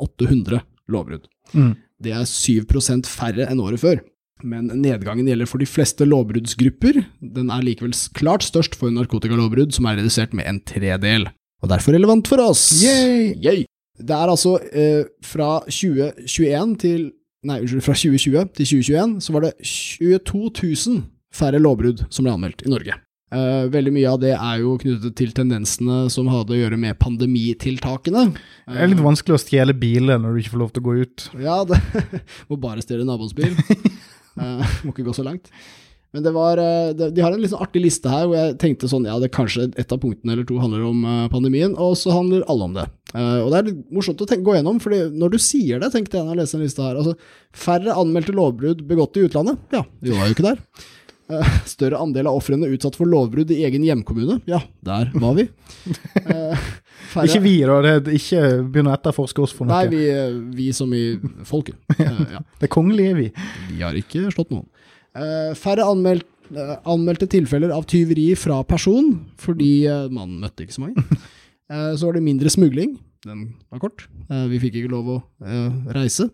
S1: 800 lovbrudd.
S2: Mm.
S1: Det er 7% færre enn året før. Men nedgangen gjelder for de fleste lovbruddsgrupper. Den er likevel klart størst for narkotikalovbrudd, som er redusert med en tredel. Og derfor relevant for oss.
S2: Yay!
S1: Yay! Det er altså eh, fra 2021 til Nei, unnskyld, fra 2020 til 2021 så var det 22 000 færre lovbrudd som ble anmeldt i Norge. Eh, veldig mye av det er jo knyttet til tendensene som hadde å gjøre med pandemitiltakene.
S2: Det er litt vanskelig å stjele biler når du ikke får lov til å gå ut.
S1: Ja, det må bare stjele naboens bil. Eh, må ikke gå så langt. Men det var, eh, de har en litt sånn artig liste her, hvor jeg tenkte sånn, ja, det kanskje et av punktene eller to handler om eh, pandemien, og så handler alle om det. Eh, og det er litt morsomt å tenke, gå gjennom, fordi når du sier det, tenkte jeg når jeg leste den lista her, altså, færre anmeldte lovbrudd begått i utlandet, ja, vi var jo ikke der. Større andel av ofrene utsatt for lovbrudd i egen hjemkommune, ja, der var vi. Færre-
S2: Ikke vi, da. Det er ikke begynn å etterforske oss for noe.
S1: Nei, vi, vi som i folket. Ja.
S2: Det kongelige vi.
S1: Vi har ikke slått noen. Eh, færre anmeldt, eh, anmeldte tilfeller av tyveri fra person, fordi man mannen møtte ikke så mange. Eh, så var det mindre smugling. Den var kort. Eh, vi fikk ikke lov å eh, reise.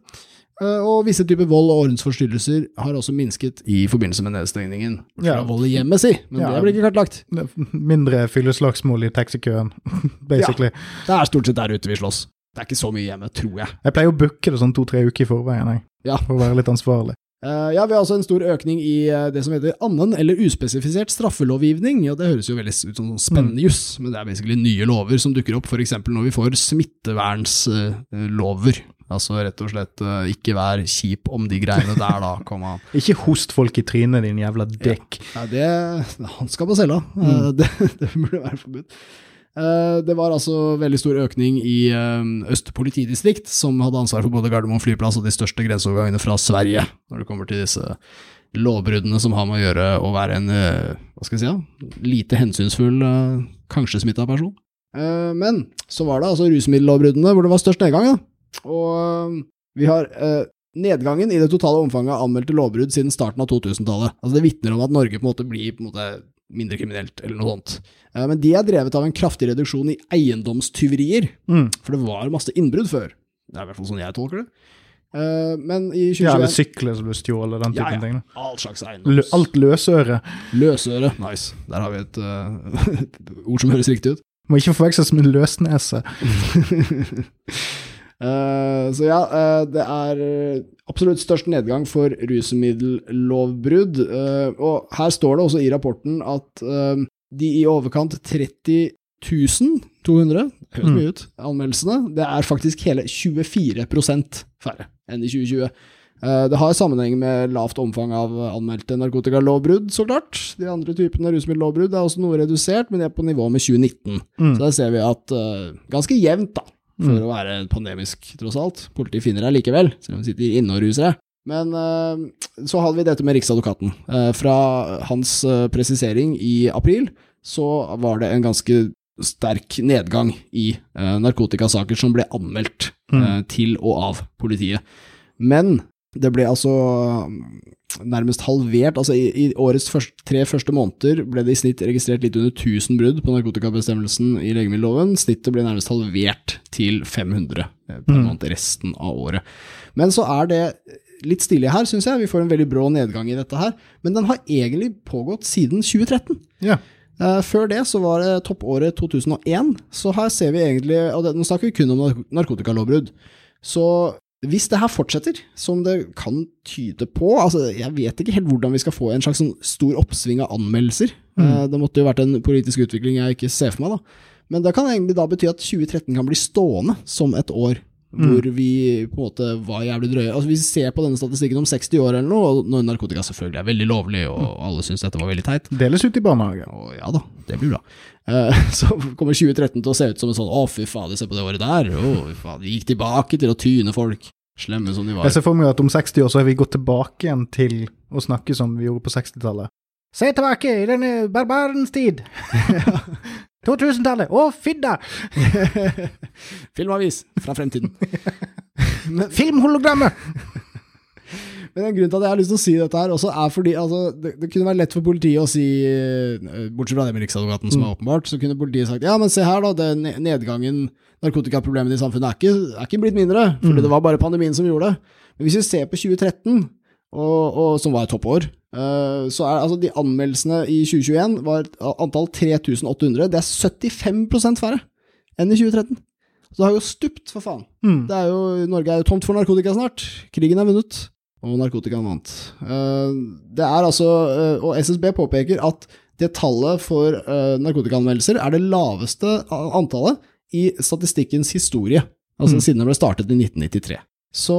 S1: Eh, og visse typer vold og ordensforstyrrelser har også minsket i forbindelse med nedstengningen.
S2: Ja.
S1: vold i hjemmet, si, men
S2: Ja.
S1: det blir ikke kartlagt.
S2: Mindre fylleslagsmål i taxikøen, basically.
S1: Det er stort sett der ute vi slåss. Det er ikke så mye hjemme, tror jeg.
S2: Jeg pleier å booke det sånn to-tre uker i forveien, jeg.
S1: Ja.
S2: For å være litt ansvarlig.
S1: Eh, ja, vi har altså en stor økning i eh, det som heter annen eller uspesifisert straffelovgivning. Ja, det høres jo veldig ut som sånn spennende juss, men det er basically nye lover som dukker opp, f.eks. når vi får smittevernslover. altså rett og slett eh, ikke vær kjip om de greiene der, da. Kom an.
S2: Ikke host folk i trynet, din jævla dick.
S1: Nei, det Han skal på cella. Eh, det, det burde være forbudt. Eh, Det var altså veldig stor økning i eh, Øst politidistrikt, som hadde ansvar for både Gardermoen flyplass og de største grenseovergangene fra Sverige, når det kommer til disse lovbruddene som har med å gjøre å være en eh, hva skal jeg si, ja, lite hensynsfull, kanskje smitta person. Men så var det altså rusmiddellovbruddene hvor det var størst nedgang. Da. Og vi har nedgangen i det totale omfanget av anmeldte lovbrudd siden starten av 2000-tallet. Altså Det vitner om at Norge på en måte blir på en måte mindre kriminelt, eller noe sånt. Eh, men de er drevet av en kraftig reduksjon i eiendomstyverier,
S2: Mm.
S1: for det var masse innbrudd før. Det er i hvert fall sånn jeg tolker det. Eh, Men i
S2: Ja, eller sykler som ble stjålet, den
S1: Ja,
S2: typen
S1: ja.
S2: ting.
S1: All slags
S2: Lø,
S1: eiendoms...
S2: alt løsøre.
S1: Løsøre. Nice. Der har vi et uh, et ord som høres riktig ut.
S2: Må ikke forveksles med løsnese.
S1: Eh, så ja, eh, det er absolutt størst nedgang for rusmiddellovbrudd. eh, og her står det også i rapporten at de i overkant 30 200, høres
S2: Mm.
S1: mye ut, anmeldelsene, det er faktisk hele 24 færre enn i 2020. Eh, Det har sammenheng med lavt omfang av anmeldte narkotikalovbrudd, så klart. De andre typene rusmiddellovbrudd er også noe redusert, men de er på nivå med 2019.
S2: Mm.
S1: Så der ser vi at uh, ganske jevnt, da, for
S2: Mm.
S1: å være pandemisk, tross alt. Politiet finner deg likevel, selv om de sitter inne og ruser deg. Men eh, så hadde vi dette med Riksadvokaten. Eh, fra hans eh, presisering i april, så var det en ganske sterk nedgang i narkotikasaker som ble anmeldt
S2: Mm.
S1: til og av politiet. Men det ble altså mm, nærmest halvert. Altså i, i årets første, tre første måneder ble det i snitt registrert litt under 1000 brudd på narkotikabestemmelsen i legemiddelloven. Snittet ble nærmest halvert til 500 eh, per
S2: Mm.
S1: måned resten av året. Men så er det litt stille her, syns jeg. Vi får en veldig brå nedgang i dette her. Men den har egentlig pågått siden 2013.
S2: Ja.
S1: Eh, før det så var det toppåret 2001, så her ser vi egentlig og det, Nå snakker vi kun om narkotikalovbrudd. Så hvis det her fortsetter, som det kan tyde på altså Jeg vet ikke helt hvordan vi skal få en slags sånn stor oppsving av anmeldelser.
S2: Mm.
S1: Eh, Det måtte jo vært en politisk utvikling jeg ikke ser for meg, da. Men det kan egentlig da bety at 2013 kan bli stående som et år hvor vi på en måte var jævlig drøye. Altså Hvis vi ser på denne statistikken om 60 år eller noe, og når narkotika selvfølgelig er veldig lovlig, og alle syns dette var veldig teit,
S2: Deles ut i barnehage.
S1: å ja da, det blir bra. Eh, så kommer 2013 til å se ut som en sånn å fy fader, se på det året der. Å fy fader, vi gikk tilbake til å tyne folk. Slemme som de var.
S2: Jeg ser for meg at om 60 år så har vi gått tilbake igjen til å snakke som vi gjorde på 60-tallet. Se tilbake i denne barbarens tid. 2000-tallet. Å, fidda!
S1: Filmavis fra fremtiden.
S2: Filmhologrammet!
S1: Men en grunn til at jeg har lyst til å si dette her også, er fordi altså, det, det kunne være lett for politiet å si, eh, bortsett fra det med Riksadvokaten, som
S2: Mm.
S1: er åpenbart, så kunne politiet sagt ja, men se her, da, den nedgangen, narkotikaproblemene i samfunnet er ikke, er ikke blitt mindre, fordi
S2: Mm.
S1: det var bare pandemien som gjorde det. Men hvis vi ser på 2013, og, og, som var et toppår, eh, så er altså de anmeldelsene i 2021 var antall 3800. Det er 75% færre enn i 2013. Så det har jo stupt, for faen.
S2: Mm.
S1: Det er jo, Norge er jo tomt for narkotika snart. Krigen er vunnet, og narkotikaen vant. Eh, Det er altså, eh, og SSB påpeker at det tallet for eh, narkotikaanmeldelser er det laveste antallet i statistikkens historie. Altså
S2: Mm.
S1: siden det ble startet i 1993. Så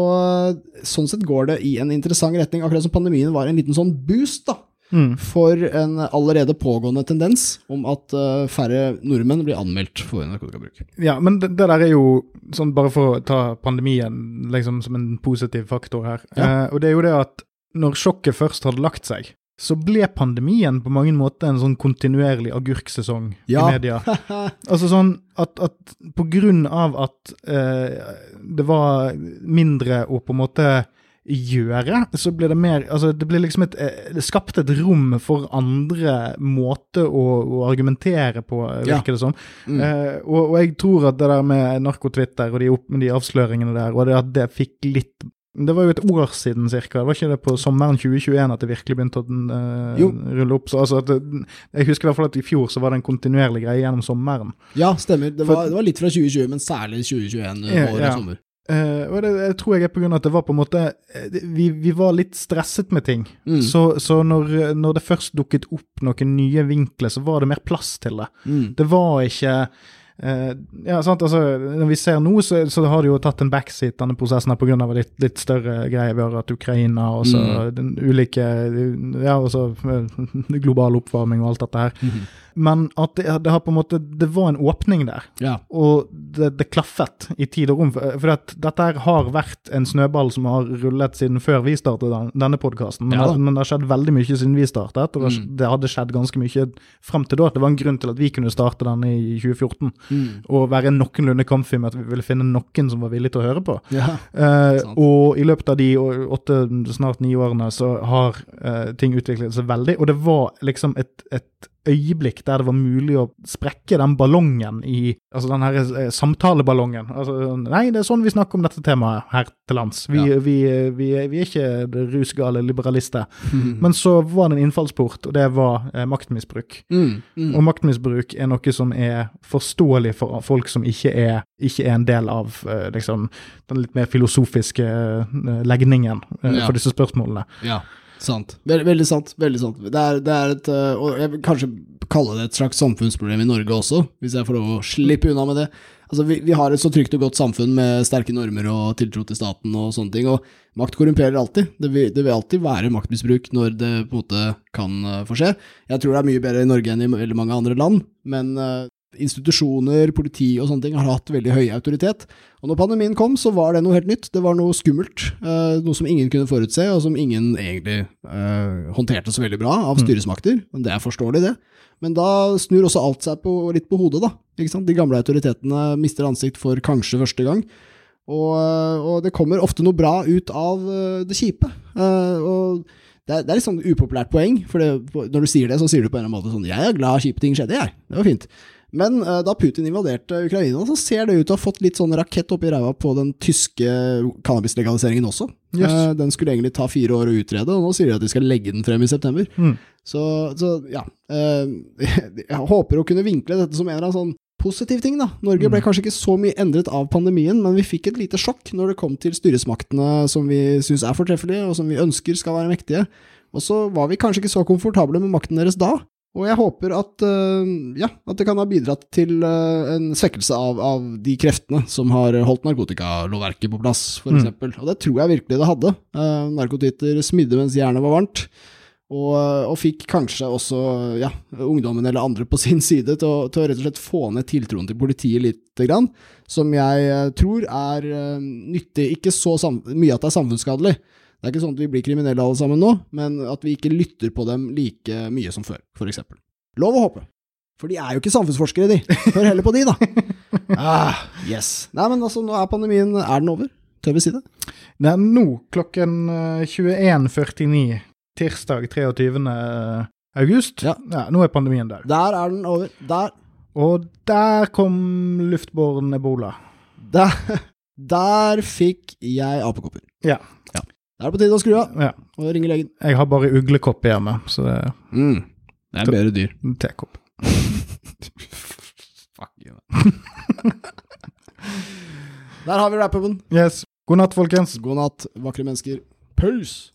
S1: sånn sett går det i en interessant retning, akkurat som pandemien var en liten sånn boost, da
S2: Mm.
S1: for en allerede pågående tendens om at eh, færre nordmenn blir anmeldt for narkotikabruk.
S2: Ja, men det, det der er jo sånn bare for å ta pandemien liksom som en positiv faktor her.
S1: Ja.
S2: Eh, og det er jo det at når sjokket først hadde lagt seg, så ble pandemien på mange måter en sånn kontinuerlig agurksesong
S1: Ja.
S2: i media. Altså sånn at, at på grunn av at eh, det var mindre å på en måte gjøre, så ble det mer Altså, det ble liksom et eh, Det skapte et rom for andre måter å, å argumentere på,
S1: Ja.
S2: det som.
S1: Mm.
S2: Eh, og, og jeg tror at det der med narkotwitter og de, opp, de avsløringene der, og det at det fikk litt Det var jo et år siden cirka, var ikke det på sommeren 2021 at det virkelig begynte å
S1: uh,
S2: rulle opp? Så altså det, Jeg husker i hvert fall at i fjor så var det en kontinuerlig greie gjennom sommeren.
S1: Ja, stemmer. Det
S2: For-
S1: var, det var litt fra 2020, men særlig 2021
S2: Ja,
S1: år
S2: ja.
S1: sommer.
S2: Eh, og det jeg tror jeg er av at det var på en måte eh, Vi, vi var litt stresset med ting.
S1: Mm.
S2: Så, så når, når det først dukket opp noen nye vinkler, så var det mer plass til det.
S1: Mm.
S2: Det var ikke uh, ja, sant, altså, Når vi ser nå, så, så har det jo tatt en backseat, denne prosessen, av litt, litt større greier. Vi har hatt Ukraina og så
S1: Mm.
S2: den ulike Ja, og så global oppvarming og alt dette her. Men at det, det har på en måte Det var en åpning der.
S1: Ja.
S2: Og det, det klaffet i tid og rom. For, for dette har vært en snøball som har rullet siden før vi startet den, denne podkasten. Men,
S1: Ja
S2: men det har skjedd veldig mye siden vi startet, og det, har- det hadde skjedd ganske mye frem til da. Det var en grunn til at vi kunne starte den i 2014, og være noenlunde comfy med at vi ville finne noen som var villig til å høre på.
S1: ja.
S2: Eh, og i løpet av de åtte, snart ni årene, så har eh, ting utviklet seg veldig. Og det var liksom et, et øyeblikk der det var mulig å sprekke den ballongen i Altså den her eh, samtaleballongen. Altså, nei, det er sånn vi snakker om dette temaet her til lands. Vi,
S1: Ja.
S2: vi, vi, vi er ikke rusgale liberalister. Men så var det en innfallsport, og det var eh, maktmisbruk.
S1: Mm. Mm.
S2: Og maktmisbruk er noe som er forståelig for folk som ikke er, ikke er en del av eh, liksom, den litt mer filosofiske eh, legningen eh,
S1: Ja.
S2: for disse spørsmålene.
S1: Ja, sant. Veldig, veldig sant. veldig sant. Det er, det er et, øh, og jeg vil kanskje kalle det et slags samfunnsproblem i Norge også, hvis jeg får lov å slippe unna med det. Altså, vi, vi har et så trygt og godt samfunn med sterke normer og tiltro til staten og sånne ting, og makt korrumperer alltid. Det vil, det vil alltid være maktmisbruk når det på en måte kan øh, få skje. Jeg tror det er mye bedre i Norge enn i veldig mange andre land, men øh, institusjoner, politi og sånne ting har hatt veldig høy autoritet. Og når pandemien kom, så var det noe helt nytt. Det var noe skummelt. eh, noe som ingen kunne forutse, og som ingen egentlig eh, håndterte så veldig bra av styresmakter. Men det er forståelig, det. Men da snur også alt seg på, litt på hodet, da. De gamle autoritetene mister ansikt for kanskje første gang. Og, eh, og det kommer ofte noe bra ut av eh, det kjipe. Og det er, det er litt sånn upopulært poeng, for det, når du sier det, så sier du på en eller annen måte sånn Jeg er glad kjipe ting skjedde, jeg. Det var fint. Men eh, da Putin invaderte Ukraina, så ser det ut til å ha fått litt sånn rakett oppi ræva på den tyske cannabislegaliseringen også.
S2: Yes.
S1: Eh, den skulle egentlig ta fire år å utrede, og nå sier de at de skal legge den frem i september.
S2: Mm.
S1: Så, så ja. eh, jeg håper å kunne vinkle dette som en eller annen sånn positiv ting, da. Norge ble kanskje ikke så mye endret av pandemien, men vi fikk et lite sjokk når det kom til styresmaktene som vi syns er fortreffelige, og som vi ønsker skal være mektige. Og så var vi kanskje ikke så komfortable med makten deres da. Og jeg håper at, eh, ja, at det kan ha bidratt til eh, en svekkelse av, av de kreftene som har holdt narkotikalovverket på plass, for
S2: Mm.
S1: Og det tror jeg virkelig det hadde. Uh, narkotyter smidde mens jernet var varmt. Og, og fikk kanskje også ja, ungdommen eller andre på sin side til å, til å rett og slett få ned tiltroen til politiet lite grann, som jeg eh, tror er eh, nyttig. Ikke så mye at det er samfunnsskadelig. Det er ikke sånn at vi blir kriminelle alle sammen nå, men at vi ikke lytter på dem like mye som før, for eksempel. Lov å håpe. For de er jo ikke samfunnsforskere, de. Hør heller på de, da. Ah, yes. Nei, men altså, nå er pandemien Er den over? Tør vi si det?
S2: Det er nå klokken eh, 21.49, tirsdag 23. august.
S1: Ja.
S2: Nå er pandemien der.
S1: Der er den over. Der.
S2: Og der kom luftbåren ebola.
S1: Der, der fikk jeg apekopper.
S2: Ja.
S1: Da er det på tide å skru av
S2: ja.
S1: og ringe legen.
S2: Jeg har bare uglekopp hjemme, så det er
S1: Mm. Det er bedre dyr.
S2: tekopp.
S1: Fuck you. Der har vi wrap-upen.
S2: Yes. God natt, folkens.
S1: God natt, vakre mennesker. Pause!